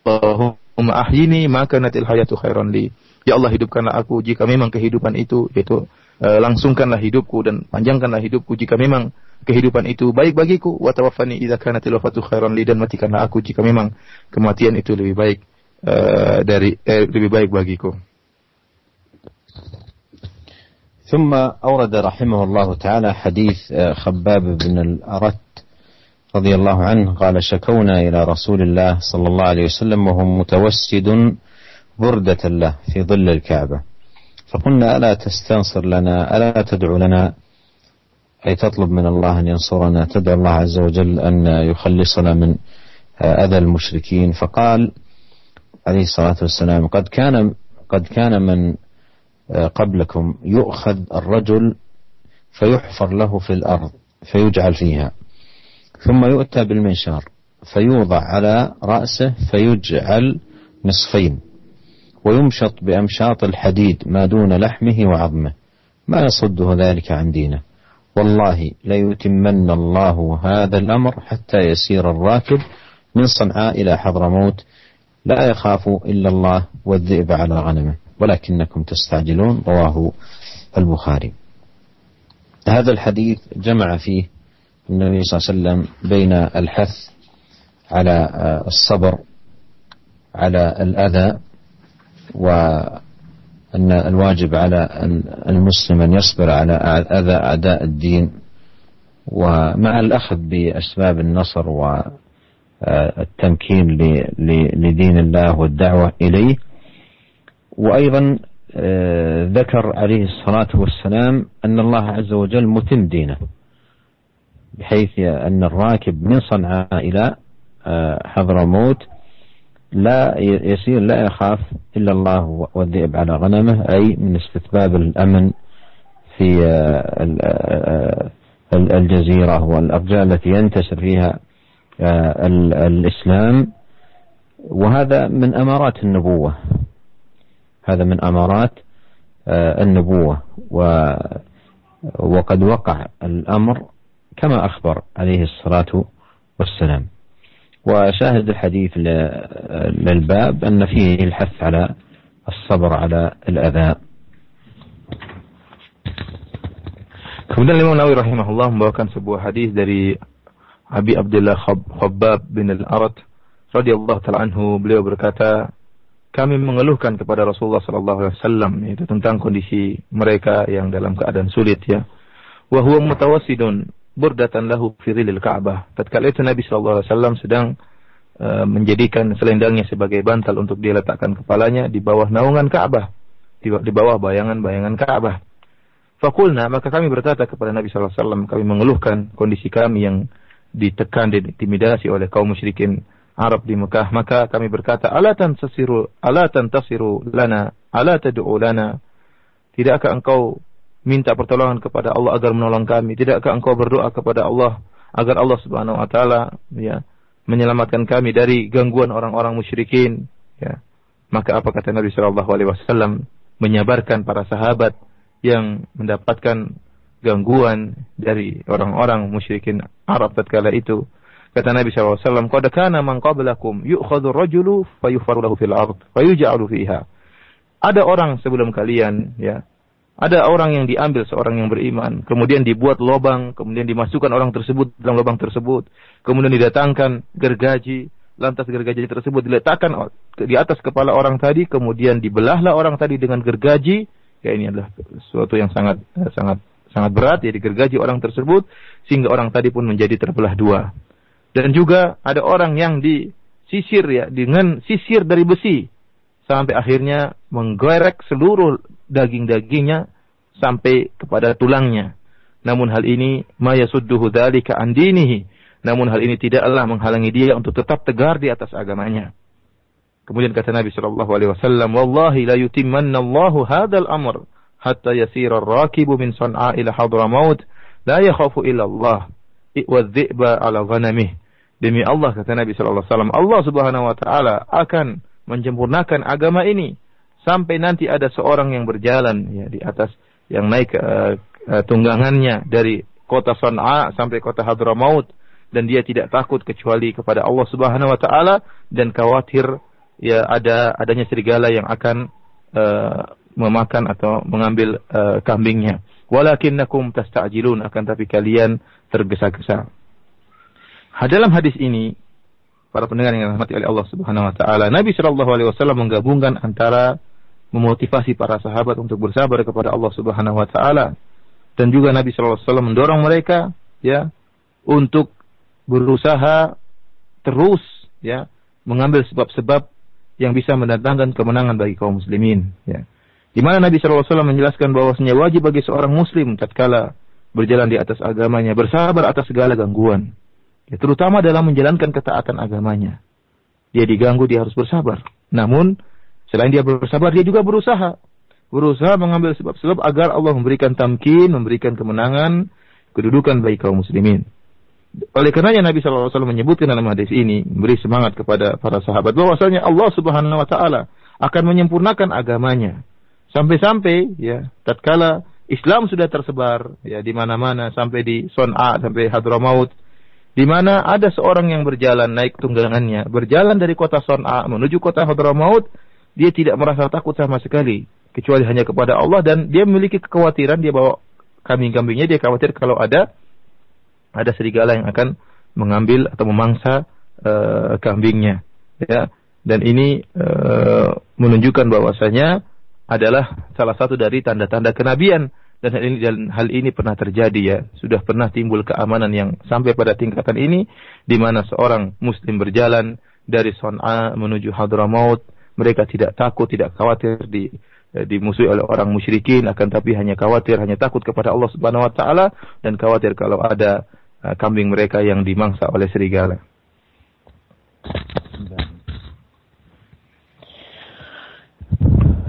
Allahumma ahyini maka natil hayatu khairan li. Ya Allah hidupkanlah aku jika memang kehidupan itu yaitu langsungkanlah hidupku dan panjangkanlah hidupku jika memang kehidupan itu baik bagiku wa tawaffani idza kanatil wafatu khairan li dan matikanlah aku jika memang kematian itu lebih baik Eh, dari eh, lebih baik bagiku. ثم أورد رحمه الله تعالى حديث خباب بن الأرت رضي الله عنه قال شكونا إلى رسول الله صلى الله عليه وسلم وهو متوسد بردة له في ظل الكعبة فقلنا ألا تستنصر لنا ألا تدعو لنا؟ أي تطلب من الله أن ينصرنا تدعو الله عز وجل أن يخلصنا من أذى المشركين. فقال عليه الصلاة والسلام قد كان قد كان من آه، قبلكم يؤخذ الرجل فيحفر له في الأرض فيجعل فيها ثم يؤتى بالمنشار فيوضع على رأسه فيجعل نصفين. ويمشط بأمشاط الحديد ما دون لحمه وعظمه. ما يصده ذلك عن دينه. والله ليتمن الله هذا الأمر حتى يسير الراكب من صنعاء إلى حضرموت. لا يخاف إلا الله والذئب على غنمه. ولكنكم تستعجلون. رواه البخاري. هذا الحديث جمع فيه النبي صلى الله عليه وسلم بين الحث على الصبر على الأذى وأن الواجب على المسلم أن يصبر على أذى أعداء الدين. ومع الأخذ بأسباب النصر والتمكين لدين الله والدعوة إليه. وأيضا آه، ذكر عليه الصلاة والسلام أن الله عز وجل متم دينه بحيث أن الراكب من صنعاء إلى آه، حضرموت لا يسير لا يخاف إلا الله والذئب على غنمه أي من استتباب الأمن في آه، الجزيرة والأرجاء التي ينتشر فيها الإسلام. وهذا من أمارات النبوة. هذا من أمارات آه، النبوة. وقد وقع الأمر كما أخبر عليه الصلاة والسلام. وشاهد الحديث للباب أن فيه الحث على الصبر على الأذى Kemudian Imam Nawawi rahimahullah membawakan sebuah hadis dari Abi Abdullah Khabbab bin Al-Arat radhiyallahu taala anhu beliau berkata kami mengeluhkan kepada Rasulullah sallallahu alaihi wasallam itu tentang kondisi mereka yang dalam keadaan sulit ya. Wa huwa mutawassidun burdatan lahu fi dhillil Ka'bah. Tatkala itu Nabi sallallahu alaihi wasallam sedang uh, menjadikan selendangnya sebagai bantal untuk dia letakkan kepalanya di bawah naungan Ka'bah, di, di bawah bayangan-bayangan Ka'bah. Fakulna maka kami berkata kepada Nabi sallallahu alaihi wasallam kami mengeluhkan kondisi kami yang ditekan dan diintimidasi oleh kaum musyrikin Arab di Mekah, maka kami berkata, "Ala tantasiru, ala tantasiru lana, ala tad'u lana?" Tidakkah engkau minta pertolongan kepada Allah agar menolong kami? Tidakkah engkau berdoa kepada Allah agar Allah Subhanahu wa taala ya menyelamatkan kami dari gangguan orang-orang musyrikin? Ya. Maka apa kata Nabi sallallahu alaihi wasallam menyabarkan para sahabat yang mendapatkan gangguan dari orang-orang musyrikin Arab tatkala itu Kata Nabi SAW, Qad kana man qablakum yu'khadhu rajulu fayufaru lahu fil ard fayuj'alu fiha. Ada orang sebelum kalian ya. Ada orang yang diambil seorang yang beriman, kemudian dibuat lubang, kemudian dimasukkan orang tersebut dalam lubang tersebut, kemudian didatangkan gergaji, lantas gergaji tersebut diletakkan di atas kepala orang tadi, kemudian dibelahlah orang tadi dengan gergaji. Ya ini adalah sesuatu yang sangat sangat sangat berat ya digergaji orang tersebut sehingga orang tadi pun menjadi terbelah dua. Dan juga ada orang yang disisir ya dengan sisir dari besi sampai akhirnya menggorek seluruh daging-dagingnya sampai kepada tulangnya. Namun hal ini maya sudduhu dzalika an dinihi. Namun hal ini tidaklah menghalangi dia untuk tetap tegar di atas agamanya. Kemudian kata Nabi sallallahu alaihi wasallam, "Wallahi la yutimmanna Allahu hadzal amr hatta yasira ar-rakibu min San'a ila Hadramaut la yakhafu illa Allah wa dhi'ba ala ghanamihi." Demi Allah kata Nabi sallallahu alaihi wasallam, Allah Subhanahu wa taala akan menyempurnakan agama ini sampai nanti ada seorang yang berjalan ya di atas yang naik uh, uh, tunggangannya dari kota Sana'a sampai kota Hadramaut dan dia tidak takut kecuali kepada Allah Subhanahu wa taala dan khawatir ya ada adanya serigala yang akan uh, memakan atau mengambil uh, kambingnya. Walakinnakum tasta'jilun akan tapi kalian tergesa-gesa. Dalam hadis ini, para pendengar yang dirahmati oleh Allah Subhanahu wa taala, Nabi Shallallahu alaihi wasallam menggabungkan antara memotivasi para sahabat untuk bersabar kepada Allah Subhanahu wa taala dan juga Nabi Shallallahu alaihi wasallam mendorong mereka ya untuk berusaha terus ya mengambil sebab-sebab yang bisa mendatangkan kemenangan bagi kaum muslimin ya. Di mana Nabi Shallallahu alaihi wasallam menjelaskan bahwasanya wajib bagi seorang muslim tatkala berjalan di atas agamanya bersabar atas segala gangguan Ya, terutama dalam menjalankan ketaatan agamanya. Dia diganggu, dia harus bersabar. Namun, selain dia bersabar, dia juga berusaha. Berusaha mengambil sebab-sebab agar Allah memberikan tamkin, memberikan kemenangan, kedudukan bagi kaum muslimin. Oleh karenanya Nabi SAW menyebutkan dalam hadis ini, memberi semangat kepada para sahabat, bahwasanya Allah Subhanahu Wa Taala akan menyempurnakan agamanya. Sampai-sampai, ya, tatkala Islam sudah tersebar, ya, di mana-mana, sampai di Son'a, sampai Hadramaut, di mana ada seorang yang berjalan naik tunggangannya, berjalan dari kota Son'a menuju kota Hadramaut, dia tidak merasa takut sama sekali, kecuali hanya kepada Allah dan dia memiliki kekhawatiran dia bawa kambing-kambingnya, dia khawatir kalau ada ada serigala yang akan mengambil atau memangsa uh, kambingnya. Ya. Dan ini uh, menunjukkan bahwasanya adalah salah satu dari tanda-tanda kenabian dan hal ini dan hal ini pernah terjadi ya sudah pernah timbul keamanan yang sampai pada tingkatan ini di mana seorang muslim berjalan dari Son'a menuju Hadramaut mereka tidak takut tidak khawatir di eh, dimusuhi oleh orang musyrikin akan tapi hanya khawatir hanya takut kepada Allah Subhanahu wa taala dan khawatir kalau ada uh, kambing mereka yang dimangsa oleh serigala.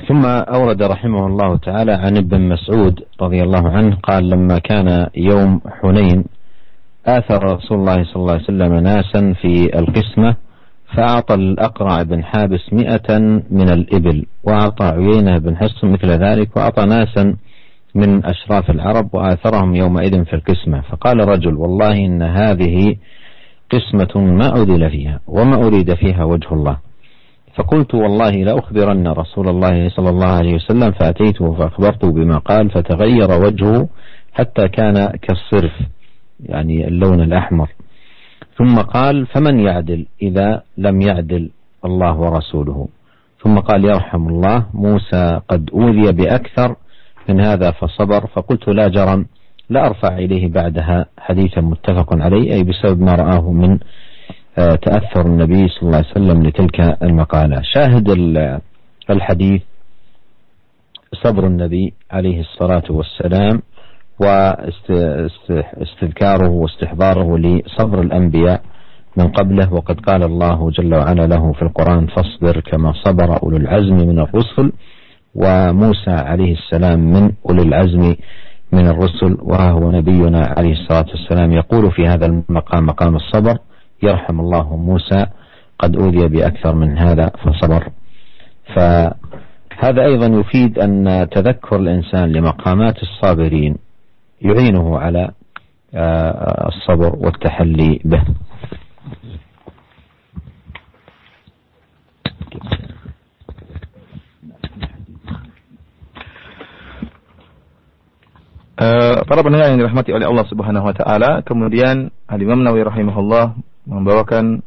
ثم أورد رحمه الله تعالى عن ابن مسعود رضي الله عنه قال لما كان يوم حنين آثر رسول الله صلى الله عليه وسلم ناسا في القسمة فأعطى الأقرع بن حابس مئة من الإبل وأعطى عيينة بن حصن مثل ذلك وأعطى ناسا من أشراف العرب وآثرهم يومئذ في القسمة. فقال رجل والله إن هذه قسمة ما أذل فيها وما أريد فيها وجه الله. فقلت والله لأخبرن رسول الله صلى الله عليه وسلم فأتيته فأخبرته بما قال فتغير وجهه حتى كان كالصرف يعني اللون الأحمر. ثم قال فمن يعدل إذا لم يعدل الله ورسوله؟ ثم قال يرحم الله موسى قد أوذي بأكثر من هذا فصبر فقلت لا جرم لا أرفع إليه بعدها. حديثا متفق عليه أي بسبب ما رآه من آه، تأثر النبي صلى الله عليه وسلم لتلك المقالة. شاهد الحديث صبر النبي عليه الصلاة والسلام واستذكاره واستحضاره لصبر الأنبياء من قبله. وقد قال الله جل وعلا له في القرآن فاصبر كما صبر أولو العزم من الرسل. وموسى عليه السلام من أولي العزم من الرسل. وهو نبينا عليه الصلاة والسلام يقول في هذا المقام مقام الصبر. يرحم الله موسى قد أوذي بأكثر من هذا فصبر. فهذا أيضا يفيد أن تذكر الإنسان لمقامات الصابرين. يعينه على الصبر والتحلي به Uh, para pendengar yang dirahmati oleh Allah Subhanahu wa taala, kemudian Al Imam Nawawi rahimahullah membawakan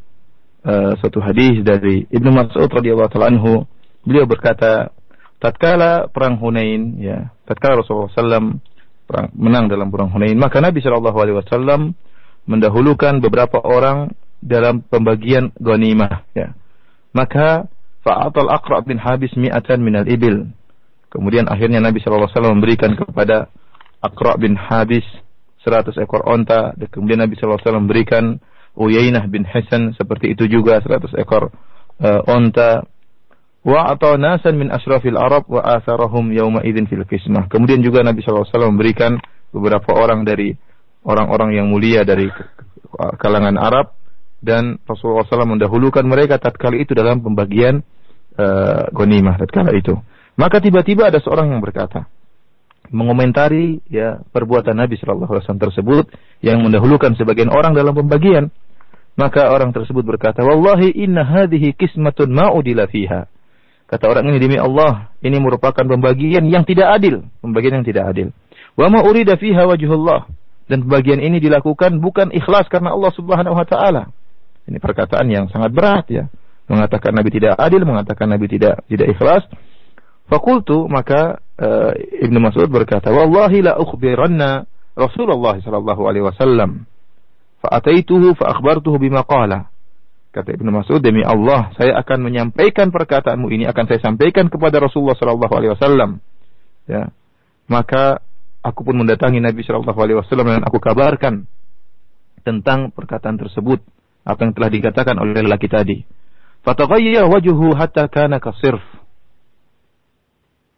uh, suatu hadis dari Ibnu Mas'ud radhiyallahu taala anhu. Beliau berkata, tatkala perang Hunain ya, tatkala Rasulullah SAW perang, menang dalam perang Hunain, maka Nabi Shallallahu alaihi wasallam mendahulukan beberapa orang dalam pembagian ghanimah ya. Maka fa'atal Aqra bin Habis mi'atan minal ibil. Kemudian akhirnya Nabi Shallallahu alaihi wasallam memberikan kepada Aqra bin Habis 100 ekor onta dan kemudian Nabi Shallallahu alaihi wasallam memberikan Uyainah bin Hasan seperti itu juga 100 ekor uh, onta wa atau nasan min asrafil Arab wa atharahum yauma idzin fil qismah. Kemudian juga Nabi wasallam memberikan beberapa orang dari orang-orang yang mulia dari kalangan Arab dan Rasulullah SAW mendahulukan mereka tatkala itu dalam pembagian uh, ghanimah tatkala itu. Maka tiba-tiba ada seorang yang berkata, mengomentari ya perbuatan Nabi Shallallahu Alaihi Wasallam tersebut yang mendahulukan sebagian orang dalam pembagian. Maka orang tersebut berkata, Wallahi inna hadhihi kismatun ma'udila fiha. Kata orang ini demi Allah, ini merupakan pembagian yang tidak adil, pembagian yang tidak adil. Wa ma urida fiha wajhullah. Dan pembagian ini dilakukan bukan ikhlas karena Allah Subhanahu wa taala. Ini perkataan yang sangat berat ya. Mengatakan Nabi tidak adil, mengatakan Nabi tidak tidak ikhlas. Fakultu maka uh, Ibnu Mas'ud berkata, "Wallahi la ukhbiranna Rasulullah sallallahu alaihi wasallam." Fa'ataituhu fa bima qala. Kata Ibnu Mas'ud, demi Allah, saya akan menyampaikan perkataanmu ini akan saya sampaikan kepada Rasulullah sallallahu alaihi wasallam. Ya. Maka aku pun mendatangi Nabi sallallahu alaihi wasallam dan aku kabarkan tentang perkataan tersebut apa yang telah dikatakan oleh lelaki tadi. Fataghayyara wajhuhu hatta kana kasirf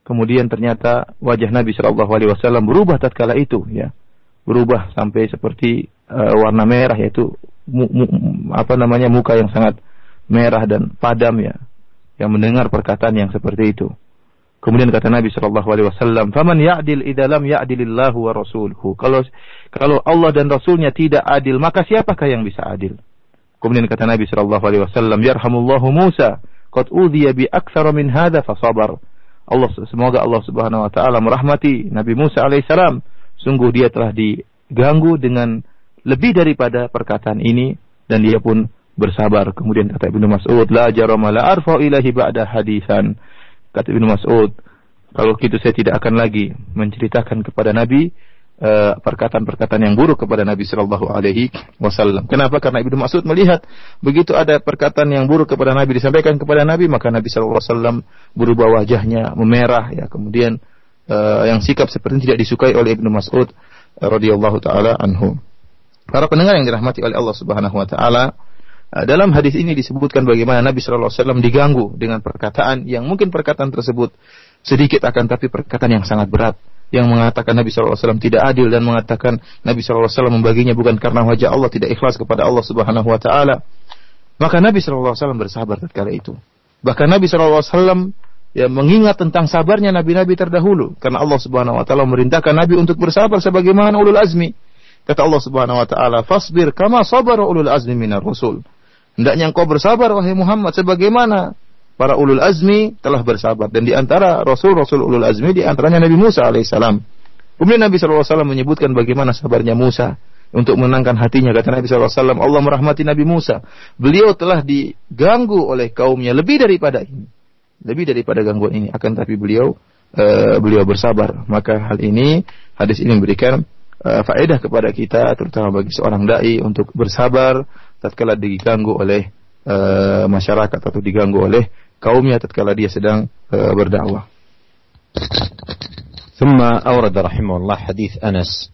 Kemudian ternyata wajah Nabi Shallallahu Alaihi Wasallam berubah tatkala itu, ya, berubah sampai seperti uh, warna merah yaitu mu, mu, apa namanya muka yang sangat merah dan padam ya, yang mendengar perkataan yang seperti itu. Kemudian kata Nabi Shallallahu Alaihi Wasallam, "Faman ya'dil idalam ya'dilillahu wa rasuluhu." Kalau kalau Allah dan Rasulnya tidak adil, maka siapakah yang bisa adil? Kemudian kata Nabi Shallallahu Alaihi Wasallam, "Yarhamullahu Musa, qad udhiya bi aktsara min hadha fasabar." Allah semoga Allah Subhanahu wa taala merahmati Nabi Musa alaihissalam. Sungguh dia telah diganggu dengan lebih daripada perkataan ini dan dia pun bersabar. Kemudian kata Ibnu Mas'ud, la jarama la arfa ilahi ba'da hadisan. Kata Ibnu Mas'ud, kalau gitu saya tidak akan lagi menceritakan kepada Nabi eh, perkataan-perkataan yang buruk kepada Nabi Shallallahu Alaihi Wasallam. Kenapa? Karena Ibnu Mas'ud melihat begitu ada perkataan yang buruk kepada Nabi disampaikan kepada Nabi, maka Nabi Shallallahu Alaihi Wasallam berubah wajahnya memerah, ya kemudian uh, yang sikap seperti tidak disukai oleh Ibnu Mas'ud radhiyallahu taala anhu. Para pendengar yang dirahmati oleh Allah Subhanahu wa taala, uh, dalam hadis ini disebutkan bagaimana Nabi Shallallahu alaihi wasallam diganggu dengan perkataan yang mungkin perkataan tersebut sedikit akan tapi perkataan yang sangat berat yang mengatakan Nabi SAW tidak adil dan mengatakan Nabi SAW membaginya bukan karena wajah Allah tidak ikhlas kepada Allah Subhanahu Wa Taala. Maka Nabi SAW bersabar tatkala itu. Bahkan Nabi SAW ya mengingat tentang sabarnya nabi-nabi terdahulu. Karena Allah Subhanahu Wa Taala memerintahkan Nabi untuk bersabar sebagaimana ulul azmi kata Allah Subhanahu Wa Taala fasbir kama sabar ulul azmi minar rusul hendaknya engkau bersabar wahai Muhammad sebagaimana para ulul azmi telah bersabar dan di antara rasul-rasul ulul azmi di antaranya Nabi Musa alaihissalam. Kemudian Nabi SAW menyebutkan bagaimana sabarnya Musa untuk menenangkan hatinya. Kata Nabi SAW, Allah merahmati Nabi Musa. Beliau telah diganggu oleh kaumnya lebih daripada ini. Lebih daripada gangguan ini. Akan tapi beliau uh, beliau bersabar. Maka hal ini, hadis ini memberikan uh, faedah kepada kita, terutama bagi seorang dai untuk bersabar tatkala diganggu oleh uh, masyarakat atau diganggu oleh kaumnya tatkala dia sedang uh, berdakwah. ثم أورد رحمه الله حديث أنس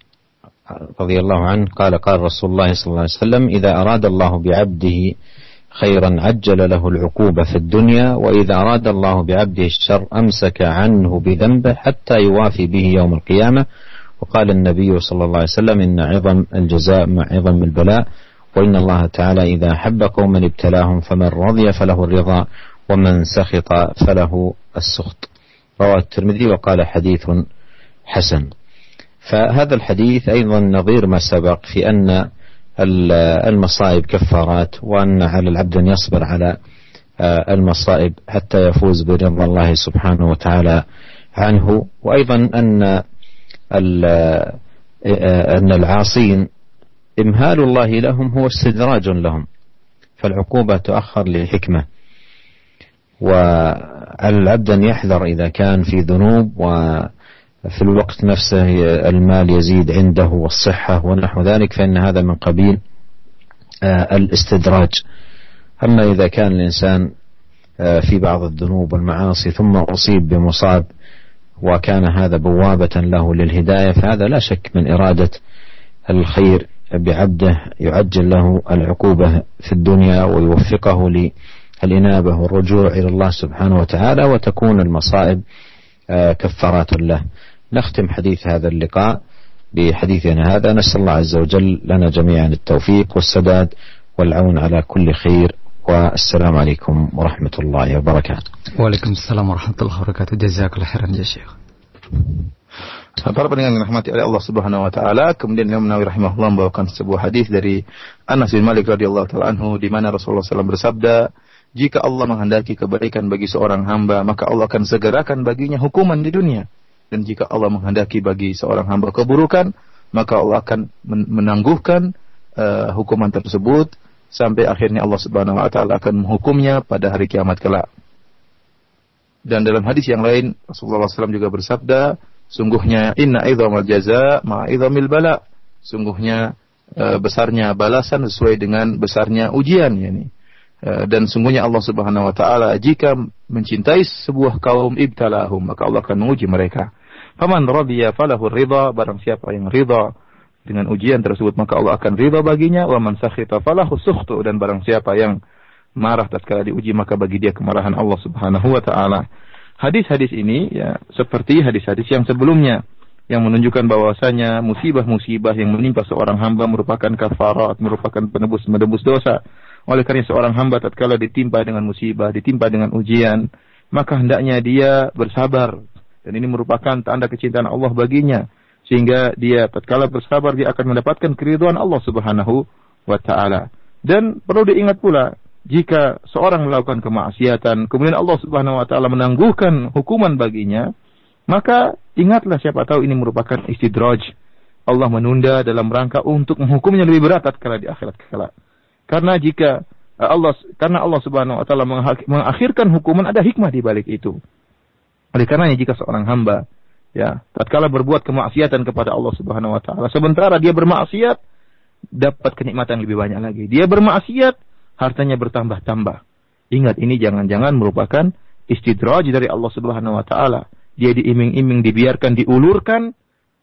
رضي الله عنه قال قال رسول الله صلى الله عليه وسلم إذا أراد الله بعبده خيرا عجل له العقوبة في الدنيا وإذا أراد الله بعبده الشر أمسك عنه بذنبه حتى يوافي به يوم القيامة وقال النبي صلى الله عليه وسلم إن عظم الجزاء مع عظم البلاء وإن الله تعالى إذا أحب قوما ابتلاهم فمن رضي فله الرضا ومن سخط فله السخط. رواه الترمذي وقال حديث حسن. فهذا الحديث أيضا نظير ما سبق في أن المصائب كفارات وأن على العبد أن يصبر على آه، المصائب حتى يفوز برضا الله سبحانه وتعالى عنه. وأيضا أن أن العاصين إمهال الله لهم هو استدراج لهم فالعقوبة تؤخر لحكمة وعلى العبد أن يحذر إذا كان في ذنوب وفي الوقت نفسه المال يزيد عنده والصحة ونحو ذلك فإن هذا من قبيل آه، الاستدراج. أما إذا كان الإنسان آه، في بعض الذنوب والمعاصي ثم أصيب بمصاب وكان هذا بوابة له للهداية فهذا لا شك من إرادة الخير بعبده يعجل له العقوبة في الدنيا ويوفقه الإنابة والرجوع إلى الله سبحانه وتعالى وتكون المصائب آه، كفارات له. نختم حديث هذا اللقاء بحديثنا هذا. نسأل الله عز وجل لنا جميعا التوفيق والسداد والعون على كل خير. والسلام عليكم ورحمة الله وبركاته وعليكم السلام ورحمة الله وبركاته جزاك الله خيرا يا شيخ Para pendengar yang dirahmati oleh Allah Subhanahu wa taala, kemudian Imam Nawawi rahimahullah membawakan sebuah hadis dari Anas bin Malik radhiyallahu taala anhu di mana Rasulullah SAW bersabda, jika Allah menghendaki kebaikan bagi seorang hamba, maka Allah akan segerakan baginya hukuman di dunia. Dan jika Allah menghendaki bagi seorang hamba keburukan, maka Allah akan menangguhkan uh, hukuman tersebut sampai akhirnya Allah Subhanahu wa taala akan menghukumnya pada hari kiamat kelak. Dan dalam hadis yang lain Rasulullah SAW juga bersabda, sungguhnya inna idzamal jaza ma idzamil bala. Sungguhnya uh, besarnya balasan sesuai dengan besarnya ujian yani. Eh, dan sungguhnya Allah Subhanahu wa taala jika mencintai sebuah kaum ibtalahum maka Allah akan menguji mereka. Faman radiya falahu ridha barang siapa yang ridha dengan ujian tersebut maka Allah akan ridha baginya wa man sakhita falahu sukhtu dan barang siapa yang marah tatkala diuji maka bagi dia kemarahan Allah Subhanahu wa taala. Hadis-hadis ini ya seperti hadis-hadis yang sebelumnya yang menunjukkan bahwasanya musibah-musibah yang menimpa seorang hamba merupakan kafarat, merupakan penebus menebus dosa oleh karena seorang hamba tatkala ditimpa dengan musibah, ditimpa dengan ujian, maka hendaknya dia bersabar. Dan ini merupakan tanda kecintaan Allah baginya. Sehingga dia tatkala bersabar dia akan mendapatkan keriduan Allah Subhanahu wa taala. Dan perlu diingat pula, jika seorang melakukan kemaksiatan, kemudian Allah Subhanahu wa taala menangguhkan hukuman baginya, maka ingatlah siapa tahu ini merupakan istidraj. Allah menunda dalam rangka untuk menghukumnya lebih berat tatkala di akhirat kelak. Karena jika Allah karena Allah Subhanahu wa taala mengakhirkan hukuman ada hikmah di balik itu. Oleh karenanya jika seorang hamba ya tatkala berbuat kemaksiatan kepada Allah Subhanahu wa taala sementara dia bermaksiat dapat kenikmatan lebih banyak lagi. Dia bermaksiat hartanya bertambah-tambah. Ingat ini jangan-jangan merupakan istidraj dari Allah Subhanahu wa taala. Dia diiming-iming dibiarkan diulurkan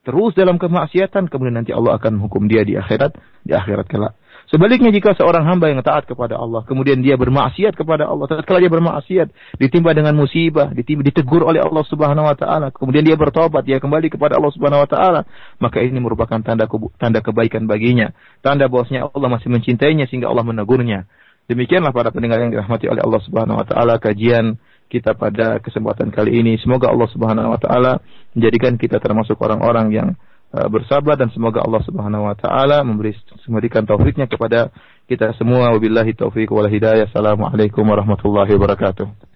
terus dalam kemaksiatan kemudian nanti Allah akan hukum dia di akhirat di akhirat kelak. Sebaliknya jika seorang hamba yang taat kepada Allah, kemudian dia bermaksiat kepada Allah, tatkala dia bermaksiat, ditimpa dengan musibah, ditimpa, ditegur oleh Allah Subhanahu wa taala, kemudian dia bertobat, dia kembali kepada Allah Subhanahu wa taala, maka ini merupakan tanda tanda kebaikan baginya, tanda bahwasanya Allah masih mencintainya sehingga Allah menegurnya. Demikianlah para pendengar yang dirahmati oleh Allah Subhanahu wa taala kajian kita pada kesempatan kali ini. Semoga Allah Subhanahu wa taala menjadikan kita termasuk orang-orang yang bersabar dan semoga Allah Subhanahu wa taala memberi memberikan taufiknya kepada kita semua wabillahi taufik wal hidayah. Assalamualaikum warahmatullahi wabarakatuh.